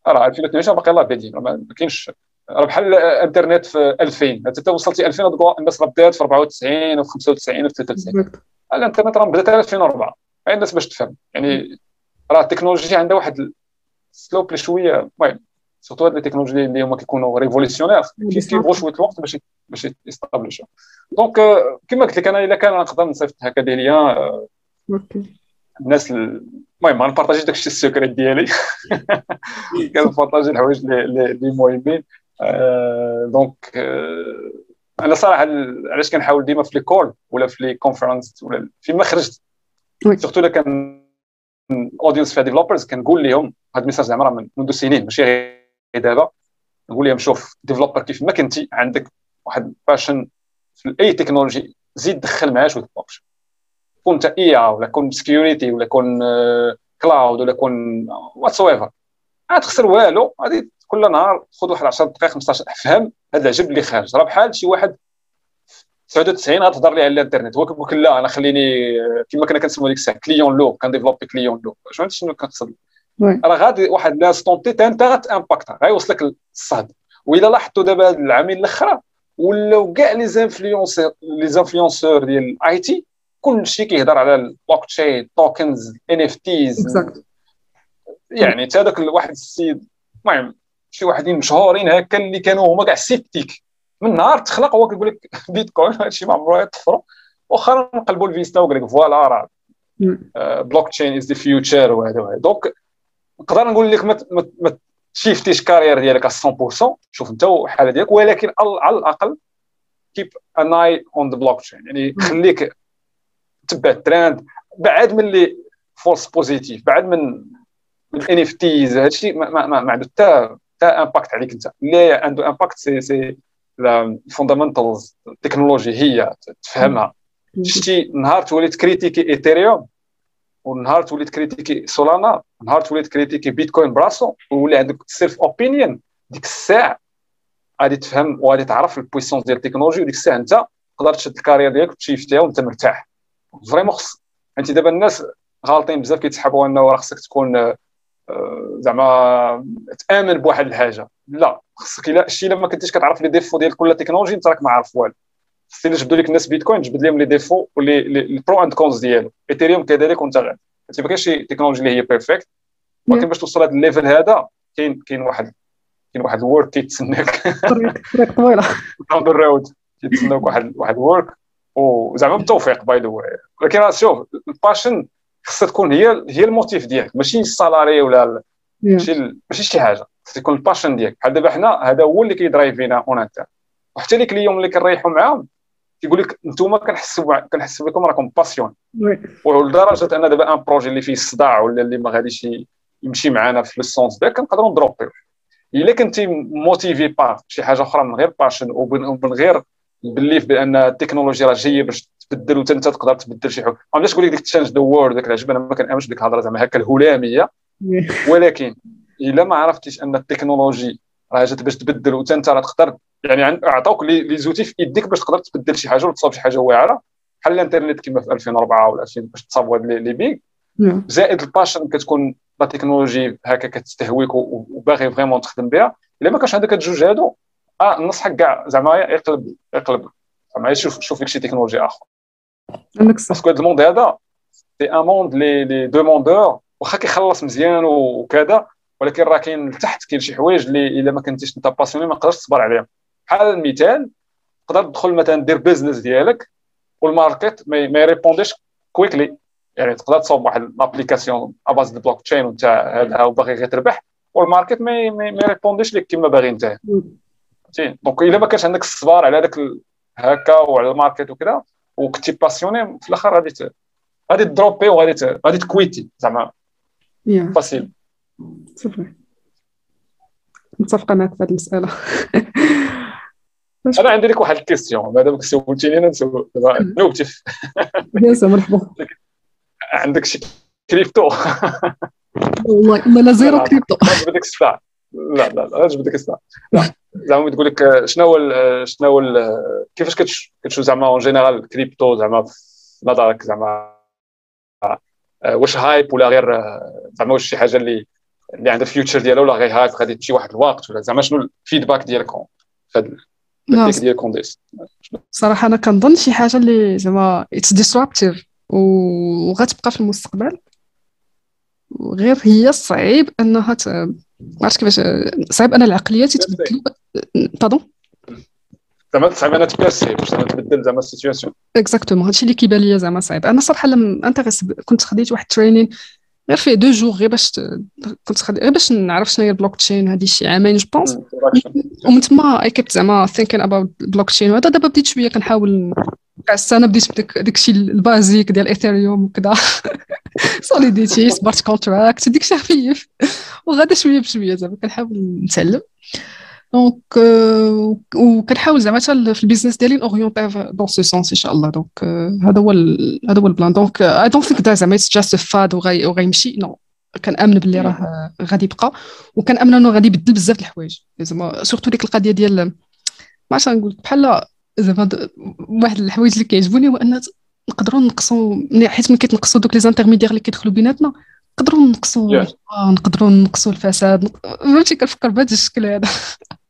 راه 2022 باقي يلاه بادين ما كاينش راه بحال الانترنت في 2000 انت وصلتي 2000 الناس راه بدات في 94 و 95 و 93 الانترنت راه بدات 2004 الناس باش تفهم. يعني راه التكنولوجيا عندها واحد slope شوية المهم surtout هاد التكنولوجي اللي هما كيكونوا révolutionnaires كيبغوا شوية الوقت باش باش ي establish وا donc كما قلت لك أنا إلا كان نقدر نصيفط هكا des liens الناس المهم غن partager داكشي ال secret ديالي. [laughs] كن partager الحوايج اللي مهمين. donc أنا صراحة علاش كنحاول ديما في l'école ولا في les conférences ولا فيما خرجت surtout الا كان audience فيها developers كنقول لهم هذا ال message زعما راه منذ سنين ماشي غير دابا نقول لهم شوف developer كيف ما كنتي عندك واحد passion في اي تكنولوجي زيد دخل معاه شوية box كون انت AI ولا كون security ولا كون cloud ولا كون whatever ما تخسر والو غادي كل نهار خذ واحد 10 دقائق 15 فهم هذا العجب اللي خارج. راه بحال شي واحد 99 غتهضر لي على الإنترنت. هو كيقول لا أنا خليني كما كنا كنسموا ديك الساعة client lourd كن développer client lourd فهمت شنو كنقصد؟ راه غادي واحد l'instant T انت غت impact غيوصلك الصهد وإلا لاحظتوا دابا هاد العامين الأخرى ولاو كاع les influenceurs les influenceurs ديال ال IT كلشي كيهضر على ال blockchain tokens NFTs يعني حتى هذاك واحد السيد المهم شي واحدين مشهورين هكا اللي كانوا هما كاع sceptiques من نهار تخلق هو كيقول لك [laughs] بيتكوين هادشي ما عمرو يطفروا واخا نقلبوا الفيستا وقال لك voilà راه blockchain is the future وهذا وهذا. donc نقدر نقول لك ما ت shift يش carrière ديالك 100% شوف انت الحاله ديالك ولكن على الأقل keep an eye on the blockchain يعني خليك تبع الترند بعد من ال les false positive بعد من من NFTs هادشي ما, ما, ما, ما عنده حتى حتى impact عليك انت. اللي عنده impact c'est c'est ال fundamentals التكنولوجي هي تفهمها. شتي نهار تولي critiquer ايثيريوم ونهار تولي critiquer سولانا نهار تولي critiquer بيتكوين براسو وولي عندك self opinion ديك الساعة غادي تفهم وغادي تعرف ال puissance ديال التكنولوجي وديك الساعة أنت تقدر تشد ال carrière ديالك وت shift يها وأنت مرتاح. vraiment خص. أنت دابا الناس غالطين بزاف كيتسحبوا أنه راه خصك تكون زعما تآمن بواحد الحاجة. لا خصك الا شي إلا ما كنتيش كتعرف les défauts ديال كل تكنولوجي انت راك ما عارف والو. خصك الا جبدوا لك الناس بيتكوين جبد لهم les défauts و les ال pro and cons ديالو. ايثيريوم كذلك وانت غادي ما كاينش شي تكنولوجي اللي هي perfect ولكن باش توصل هذا ال level هذا كاين كاين واحد كاين واحد ال work كيتسناك. طريق طويله down the road كيتسناك واحد واحد ال work وزعما بالتوفيق by the way ولكن شوف ال passion خصها تكون هي هي ال motif ديالك ماشي ال salary ولا ماشي ماشي شي حاجة خص يكون ال passion ديالك. بحال دابا حنا هذا هو اللي كي drive ينا en interne وحتى les clients اللي كنريحوا معاهم كيقول لك أنتم كنحسوا كنحسوا بكم راكم passionnés ولدرجة أن دابا un projet اللي فيه الصداع ولا اللي ما غاديش يمشي معنا في ال sens داك كنقدروا ن drop يو. إلا كنتي motivé par شي حاجة أخرى من غير passion ومن غير belief بأن التكنولوجيا راه جاية باش تبدل وانت انت تقدر تبدل شي حاجة ما عندناش نقول لك ديك change the world داك العجب أنا ما كنامنش بديك الهضرة زعما هكا الهلاميه [laughs] ولكن إلا ما عرفتيش أن التكنولوجي راه جات باش تبدل وانت انت راه تقدر يعني عطاوك les outils في يديك باش تقدر تبدل شي حاجة وتصاوب شي حاجة واعرة. بحال الإنترنت كما في 2004 ولا 2000 باش تصاوب هاد les big نعم. زائد ال passion كتكون la technologie هكا كتستهويك وباغي vraiment تخدم بها. إلا ما كانش عندك هاد الجوج هادو آه نصحك كاع زعما يقلب يقلب. زعما شوف شوف لك شي تكنولوجي آخر. parce que هاد ال monde هذا c'est un monde لي لي demandeur واخا كيخلص مزيان وكذا ولكن راه كاين لتحت كاين شي حوايج اللي الا ما كنتيش انت passionné ما تقدرش تصبر عليهم بحال المثال تقدر تدخل مثلا دير business ديالك وال market ما ي répond يش quickly يعني تقدر تصاوب واحد l'application à base de blockchain وانت هذا باغي غير تربح وال market ما ي répond يش لك كما باغي انت فهمتي donc الا ما كانش عندك الصبر على داك هكا وعلى ال market وكذا وكنتي passionné في الآخر غادي غادي ت drop ي وغادي غادي ت quit ي زعما. facile صافي. متفقة معك في هذه المسألة. أنا عندي لك واحد ال question. ما دامك سولتيني أنا دابا نوبتي. bien sûr مرحبا. عندك شي كريبتو؟ والله أنا لا zéro [laughs] crypto. بدك الساعة لا لا لا بدك الساعة لا زعما تقول لك شنو هو شنو هو كيفاش كتشوف زعما en général crypto زعما في نظرك زعما واش hype ولا غير زعما واش شي حاجة اللي اللي عندها future ديالها ولا غير hype غادي تمشي واحد الوقت ولا زعما شنو ال feedback ديالكم في هذا التكنيك ديال كونديس صراحة أنا كنظن شي حاجة اللي زعما it's disruptive وغتبقى في المستقبل. غير هي صعيب أنها ت... ما عرفتش كيفاش صعيب أن العقليات يتبدلوا بادون زعما صعيب أنها ت percer باش تبدل زعما ال situation exactement هادشي اللي كيبان ليا زعما صعيب. أنا صراحة لما انتريس كنت خديت واحد training غير فيه deux jours غير باش كنت. غير باش نعرف شنو هي البلوك تشين هادي شي عامين je pense ومن تما I kept زعما thinking about ال blockchain وهذا دابا بديت شوية كنحاول السنة بديت بديك داكشي ال basic ديال Ethereum وكذا Solidity smart contract ديك خفيف وغادا شوية بشويه زعما كنحاول نتعلم donc وكنحاول زعما حتى في ال business ديالي orienter dans ce sens ان شاء الله donc هذا هو هذا هو ال plan. donc I don't think that زعما just fad وغيمشي. no كنامن باللي راه غادي يبقى. وكنامن إنه غادي يبدل بزاف الحوايج. زعما surtout ديك القضية ديال ما عرفتش نقول بحال زعما واحد الحوايج اللي كيعجبوني هو أن نقدروا نقصوا حيت ملي كيتنقصوا دوك les intermédiaires اللي كيدخلوا بيناتنا نقدروا نقصوا آه نقدروا نقصوا الفساد فهمتي؟ كنفكر بهذا الشكل هذا. [laughs]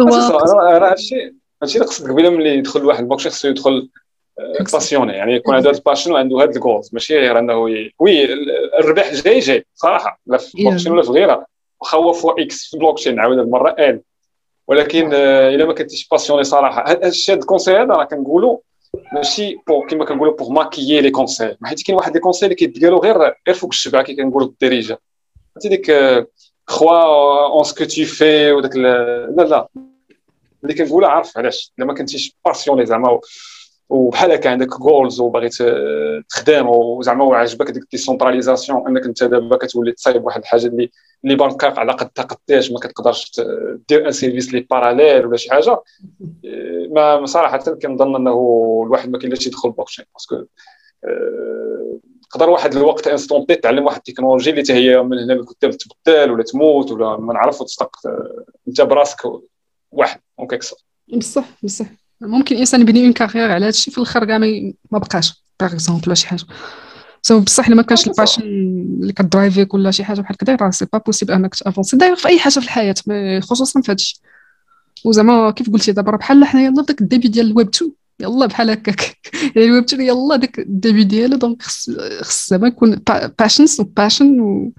راه هادشي هادشي اللي قصدت قبيله ملي يدخل واحد البوكشين خصو يدخل passionné يعني يكون عنده هاد ال passion وعنده هاد ال goals ماشي غير أنه وي الربح جاي جاي صراحة. لا في البلوكشين ولا في غيرها. واخا هو fois X في البلوكشين عاود المرة ال ولكن إلا ما كنتيش passionné صراحة. هاد الشيء هاد ال conseil هذا راه كنقولوا ماشي pour كيما كنقولوا pour maquiller les conseils حيت كاين واحد les conseils اللي كيتقالوا غير غير فوق الشبعه كي كنقولوا بالدارجه عرفتي ديك crois en ce que tu fais وداك لا لا. اللي كنقولها عارف علاش. إلا ما كنتيش passionné زعما وبحال هكا عندك goals وباغي تخدم وزعما وعجبك ديك ال décentralisation إنك أنت دابا كتولي تصايب واحد الحاجة اللي اللي بانكاك على قد قداش ما كتقدرش دير un service لي parallèle ولا شي حاجة. [laughs] ما صراحة كنظن إنه الواحد ما كاينلاش يدخل بلوكشين باسكو تقدر واحد الوقت انستونتي تعلم واحد التكنولوجي اللي هي من هنا لقدام تبدل ولا تموت ولا ما نعرف وتستق انت براسك واحد دونك اكسر بصح بصح. ممكن الإنسان يبني اون كارير على هادشي في الآخر كاع ما بقاش باغ إكزومبل ولا شي حاجة. سو بصح إلا ما كانش الباشن اللي كدرايفيك ولا شي حاجة بحال كدا راه سي با بوسيبل أنك تافونسي داير في أي حاجة في الحياة خصوصا في هادشي. وزعما كيف قلتي دابا راه بحال حنا يلاه في داك ال début ديال الويب 2 يلا بحال هكاك. [laughs] يعني الويب 2 يلا داك ال début ديالو donc خص زعما يكون patience و passion و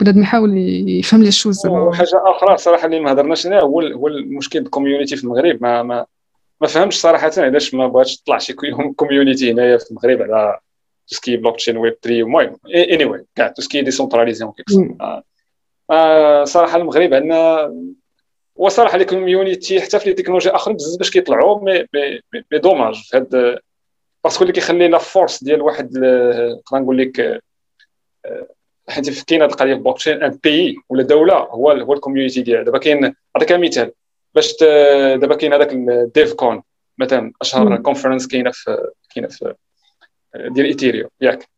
بنادم يحاول يفهم les choses زعما. وحاجة أخرى صراحة اللي ما هضرناش عليها هو هو المشكل ال community في المغرب. ما ما ما فهمتش صراحة علاش ما بغاتش تطلع شي community [laughs] هنايا في المغرب على tout ce qui blockchain web 3 المهم anyway كاع tout ce qui décentralisé صراحة المغرب عندنا وصراحة les community حتى في les technologies اخرين بزاف باش كيطلعوا مي مي مي دوماج في هاد parce que اللي كيخلي la force ديال واحد نقدر نقول لك حيت كاين هاد القضية في بلوك تشين ان بي ولا دولة هو هو ال community ديالها. دابا كاين نعطيك مثال باش دابا كاين هذاك ال Devcon مثلا أشهر conference كاينة في كاينة في ديال Ethereum ياك.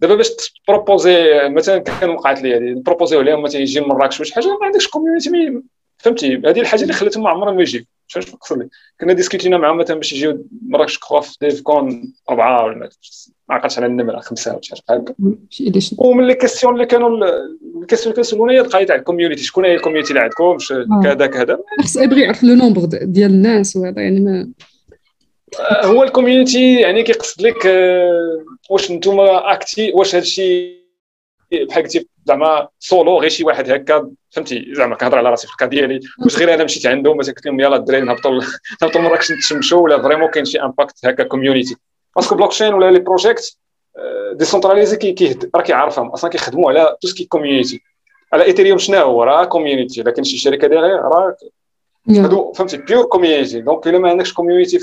دابا باش ت proposer مثلا كان وقعت لي هذه ن proposer و عليهم مثلا يجي من مراكش ولا شي حاجة ما عندكش community فهمتي؟ هذه الحاجة اللي خلاتهم ما عمرهم ما يجيو فهمت نقصد لك كنا discut ينا معاهم مثلا باش يجيو مراكش كخوا في Devcon أربعة ولا ما عقلتش على النمره خمسه ولا شي حاجة هكا. ومن les questions اللي كانوا ال question اللي كنسولونا هي القضية تاع ال community شكون هي ال community اللي عندكم؟ آه. كذا كذا. خص يبغي يعرف le nombre ديال الناس وهذا يعني ما آه، هو ال community يعني كيقصد لك آه، واش نتوما actif واش هادشي بحال قلتي زعما سولو غير شي واحد هكا فهمتي؟ زعما كنهضر على راسي في ال cas ديالي واش غير أنا مشيت عندهم مثلا قلت لهم يلاه الدراري نهبطوا [laughs] نهبطوا مراكش نتشمشوا ولا vraiment كاين شي impact هكا community parce que blockchain ولا les projets décentralisés كي راه كيعرفهم أصلا كيخدموا على tout ce qui est community على Ethereum شنو هو؟ راه community لكن شي شركة ديالها راه هادو فهمتي؟ pure community donc إلا ما عندكش community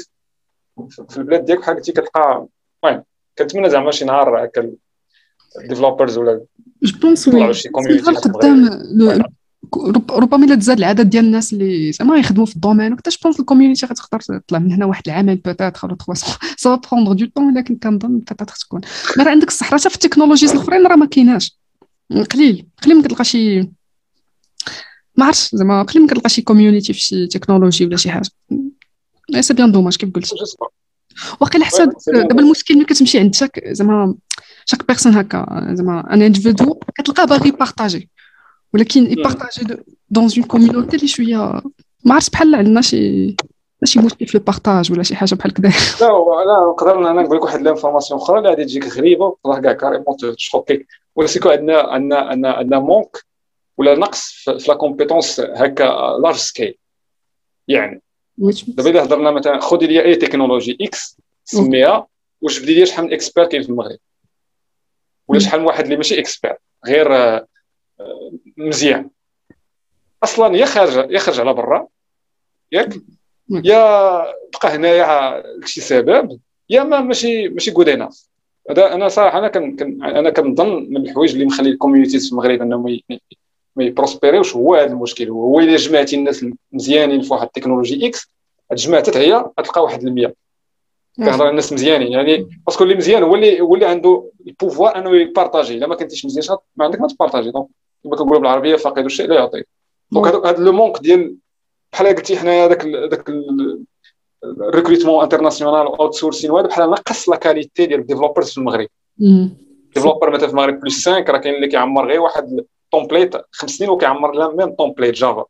في البلاد ديالك بحال قلتي كتلقى المهم كنتمنى زعما شي نهار هكا developers ولا je pense oui قدام ربما إلا تزاد العدد ديال الناس اللي زعما يخدموا في ال domaine وكتا je pense ال community غتقدر تطلع من هنا واحد العامين peut-être ولا 300 ça prendra du temps ولكن كنظن peut-être تكون. ما راه عندك الصح راه في ال technologies الأخرين راه ما كايناش. قليل. قليل ما كتلقى شي ما عرفتش زعما قليل ما كتلقى شي community في شي تكنولوجي ولا شي حاجة. c'est bien dommage كيف قلت؟ واقيلا حتى دابا المشكل ملي كتمشي عند chaque زعما chaque personne هكا زعما un individu كتلقاه باغي partager ولكن ي partager dans une community اللي شوية ما عرفتش بحال عندنا شي ماشي مشكل في ال partage ولا شي حاجة بحال كذا لا لا نقدر أنا نقول لك واحد l'information أخرى اللي غادي تجيك غريبه وتقدر كاع carrément تشوكيك ولكن عندنا عندنا عندنا عندنا manque ولا نقص في la compétence هكا large scale يعني دابا الا هضرنا مثلا خذي لي اي technologie X سميها وجبدي لي شحال من expert كاين في المغرب ولا شحال من واحد اللي ماشي expert غير آه، مزيان. أصلا يا خارج يا خارج على برا ياك يا بقى هنايا لشي سبب يا ما ماشي ماشي good enough هذا أنا صراحة أنا كن أنا كنظن من الحوايج اللي مخلي ال communities في المغرب إنهم ما يبروسبيريوش هو هذا المشكل؟ هو الا جمعتي الناس المزيانين في واحد ال technologie X جمعتها هي غتلقى واحد المية. كنهضر الناس مزيانين. يعني parce que اللي مزيان هو اللي هو اللي عنده ال pouvoir انه ي partager الا ما كنتيش مزيان ما عندك ما ت partager donc كما كنقولوا بالعربيه فاقد الشيء لا يعطي donc هذا le manque ديال بحال قلتي حنايا داك داك ال recrutement international outsourcing وهذا بحال نقص la qualité ديال ال developers في المغرب developer مثلا في المغرب plus 5 راه كاين اللي كيعمر غير واحد template خمس سنين وكيعمر la même template Java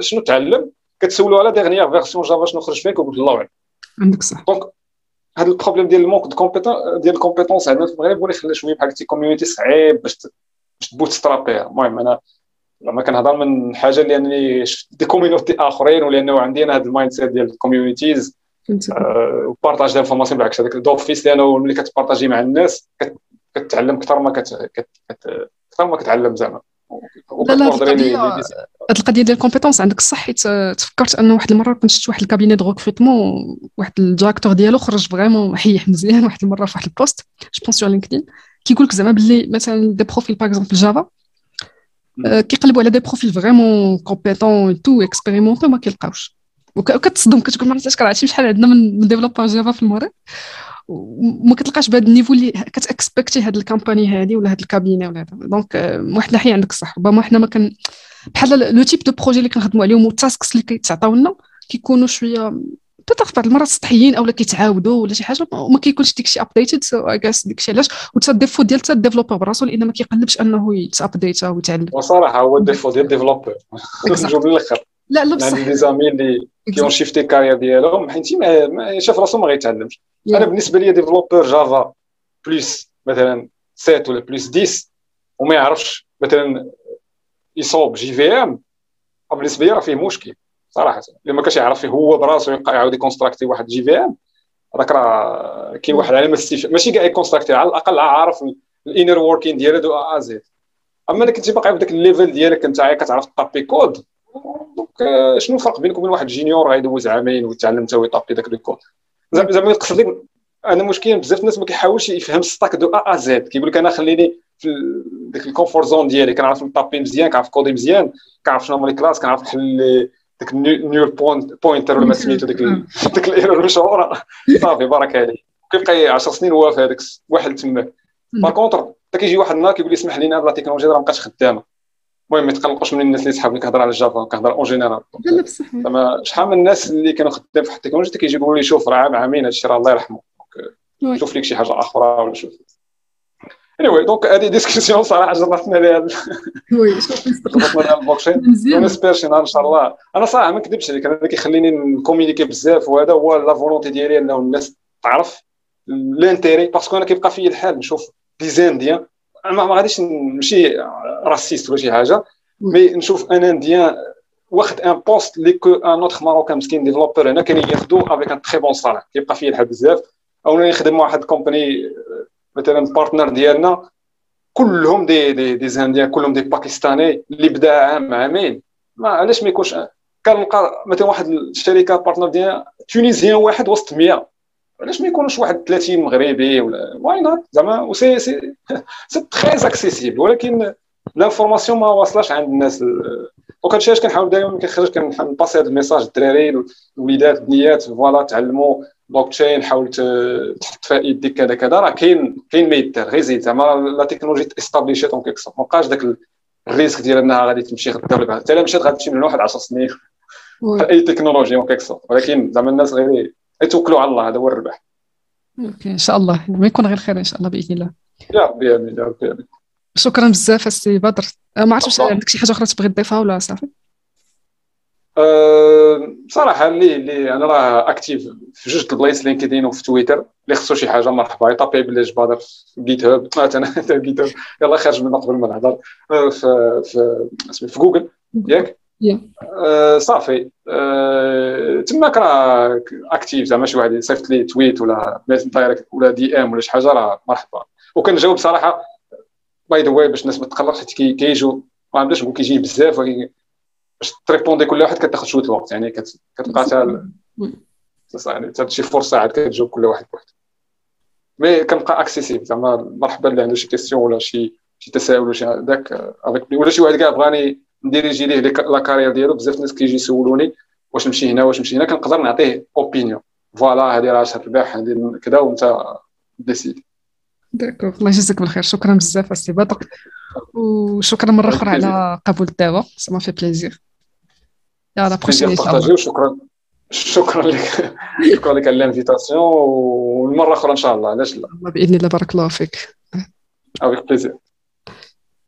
شنو تعلم كتسولو على dernière version Java شنو خرج فيك كيقول الله اعلم عندك صح donc هذا ال problème ديال ال manque de ديال ال compétences عندنا في المغرب هو اللي خلى شوية بحال قلتي community صعيب باش باش ت bootstrap يها المهم أنا لما كنهضر من حاجة لانني شفت des community آخرين ولأنه عندي أنا هذا ال mindset ديال ال communities و partage d'information بالعكس. هذاك دوفيس لأنه ملي كت partager مع الناس كتعلم أكثر ما كت... كت... كت... أكثر ما كتعلم زعما. لا لا هاد القضية ديال ال compétences عندك الصح حيت تفكرت أنه واحد المرة كنت شفت واحد ال cabinet de recrutement واحد ال directeur ديالو خرج vraiment حيح مزيان واحد المرة في واحد ال post je pense sur LinkedIn كيقول لك زعما باللي مثلا des profils par exemple Java كيقلبوا على des profils vraiment compétents et expérimentés ما كيلقاوش. وكتصدم كتقول ما عرفتش عرفتي شحال عندنا من developer Java في المغرب. وما كتلقاش بهذا ال niveau اللي كت expect ي هاد ال company هادي ولا هاد ال cabinet ولا هذا. donc من واحد الناحية عندك الصح ربما حنا ما كان بحال le type de projet اللي كنخدموا عليهم وال tasks اللي كيتعطاو لنا كيكونوا شوية peut-être بعض المرات سطحيين اولا كيتعاودوا ولا شي حاجة وما كيكونش داكشي updated so I guess داكشي علاش؟ وتا ال défaut ديال حتى ال developer براسو لأن ما كيقلبش أنه يتابديتا ويتعلم وصراحة هو ال défaut ديال ال [laughs] developer من الأخر. لا لا بصح. عندي des زامي اللي qui ont shifté carrière ديالهم حيت ما شاف راسو ما غيتعلمش. أنا بالنسبة لي developer Java plus مثلا 7 ولا plus 10 وما يعرفش مثلا يصوب JVM بالنسبة لي راه فيه مشكل صراحة. اللي ما كانش يعرف هو براسو يعاود يكونستراكتي واحد JVM هذاك راه كاين واحد علامه استفهام ماشي كاع يكونستراكتي على الأقل عارف ال inner working ديالو de A à Z أما الا كنتي باقي في ذاك ال level ديالك انت كتعرف تطابي code donc شنو الفرق بينك وبين واحد junior غيدوز عامين ويتعلم حتى هو يطابي ذاك الكود زعما زعما يقصد لك أنا مشكل بزاف الناس ما كيحاولش يفهم stack de A à Z كيقول لك أنا خليني في ديك ال comfort zone ديالي كنعرف نطابي مزيان كنعرف coder مزيان كنعرف شنو هما les classes كنعرف نحل ديك ال null pointer ولا ما [laughs] سميتو ديك ديك ال error المشهوره صافي بارك عليك. كيبقى 10 سنين هو في هذاك واحد تما. par contre كيجي واحد النهار كيقول لي اسمح لي أنا la technologie راه مابقاش خدامة. المهم ما يتقلقوش من الناس اللي صحابني كنهضر على ال Java كنهضر en général لا بصح. زعما شحال من الناس اللي كانوا خدامين في التكنولوجيا كيجي يقولوا لي شوف راه عام عامين هادشي راه الله يرحمه. شوف لك شي حاجة أخرى ولا شوف. Anyway donc هذه discussion صراحة جرتنا لها oui شوف جرتنا ال blockchain on espère شي نهار إن شاء الله. أنا صراحة ما نكذبش عليك أنا اللي كيخليني نكومينيكي بزاف وهذا هو la volonté ديالي أنه الناس تعرف l'intérêt parce que أنا كيبقى فيا الحال نشوف des Indiens ما ما غاديش نمشي raciste ولا شي حاجة mais نشوف un Indien واخد un poste اللي que un autre Marocain مسكين developer هنا كان ياخذو avec un très bon salaire كيبقى فيه الحال بزاف. أو نخدم مع واحد company مثلا partners ديالنا كلهم des des des indiens كلهم des pakistanais اللي بدا عام عامين. ما علاش ما يكونش كنلقى مثلا واحد الشركة partner ديالنا tunisien واحد وسط 100 علاش ما يكونوش واحد 30 مغربي ولا why not زعما و c'est c'est c'est très accessible ولكن l'information ما واصلاش عند الناس. donc هادشي علاش كنحاول دائما كنخرج كن passer هذا ال message الدراري الوليدات البنيات voilà تعلموا بلوك تشين حاول تحط فيها يديك كذا كذا. راه كاين كاين ما يدار غير زيد زعما la technologie est établie et tout، OK ما بقاش داك ال risque ديال إنها غادي تمشي غدا ولا بعد. حتى إلا مشات غادي تمشي من واحد 10 سنين. أي تكنولوجيا OK ولكن زعما الناس غير يتوكلوا على الله هذا هو الربح. OK إن شاء الله. ما يكون غير خير إن شاء الله بإذن الله. يا ربي امين يا ربي امين شكرا بزاف السي بدر. أه، ما عرفتش واش مرحبا. عندك شي حاجة أخرى تبغي تضيفها ولا صافي؟ أه، بصراحه اللي اللي أنا راه actif في جوج البلايص LinkedIn وفي تويتر اللي خصو شي حاجة مرحبا. ي taper بلاش بدر في GitHub أنا GitHub يلا خارج منها قبل ما نهضر. أه، في في اسمي في جوجل ياك؟ أه، صافي. أه، تماك راه actif زعما شي واحد يصيفط لي tweet ولا direct ولا DM ولا شي حاجة راه مرحبا. وكنجاوب صراحة by the way باش الناس ما تقلقش حيت كي- كيجوا ما نقدرش نقول كيجي بزاف ولكن باش ت répondre كل واحد كتاخذ شوية الوقت. يعني كت- كتبقى حتى صح يعني حتى شي فرصة عاد كتجاوب كل واحد بوحده mais كنبقى accessible زعما مرحبا اللي عنده شي question ولا شي شي تساؤل ولا شي هذاك avec ولا شي واحد كاع بغاني ن diriger ليه لي- la carrière ديالو بزاف الناس كيجي يسولوني واش نمشي هنا واش نمشي هنا كنقدر نعطيه opinion voilà هذه راه تربح هذه كذا وانت décide d'accord الله يجزاك بالخير. شكرا بزاف السي بدر وشكرا مرة أخرى على قبول الدعوة. ça m'a fait plaisir، à la prochaine شكرا شكرا لك. [laughs] شكرا لك على ال invitation والمرة أخرى إن شاء الله. علاش لا؟ بإذن الله بارك الله فيك. avec plaisir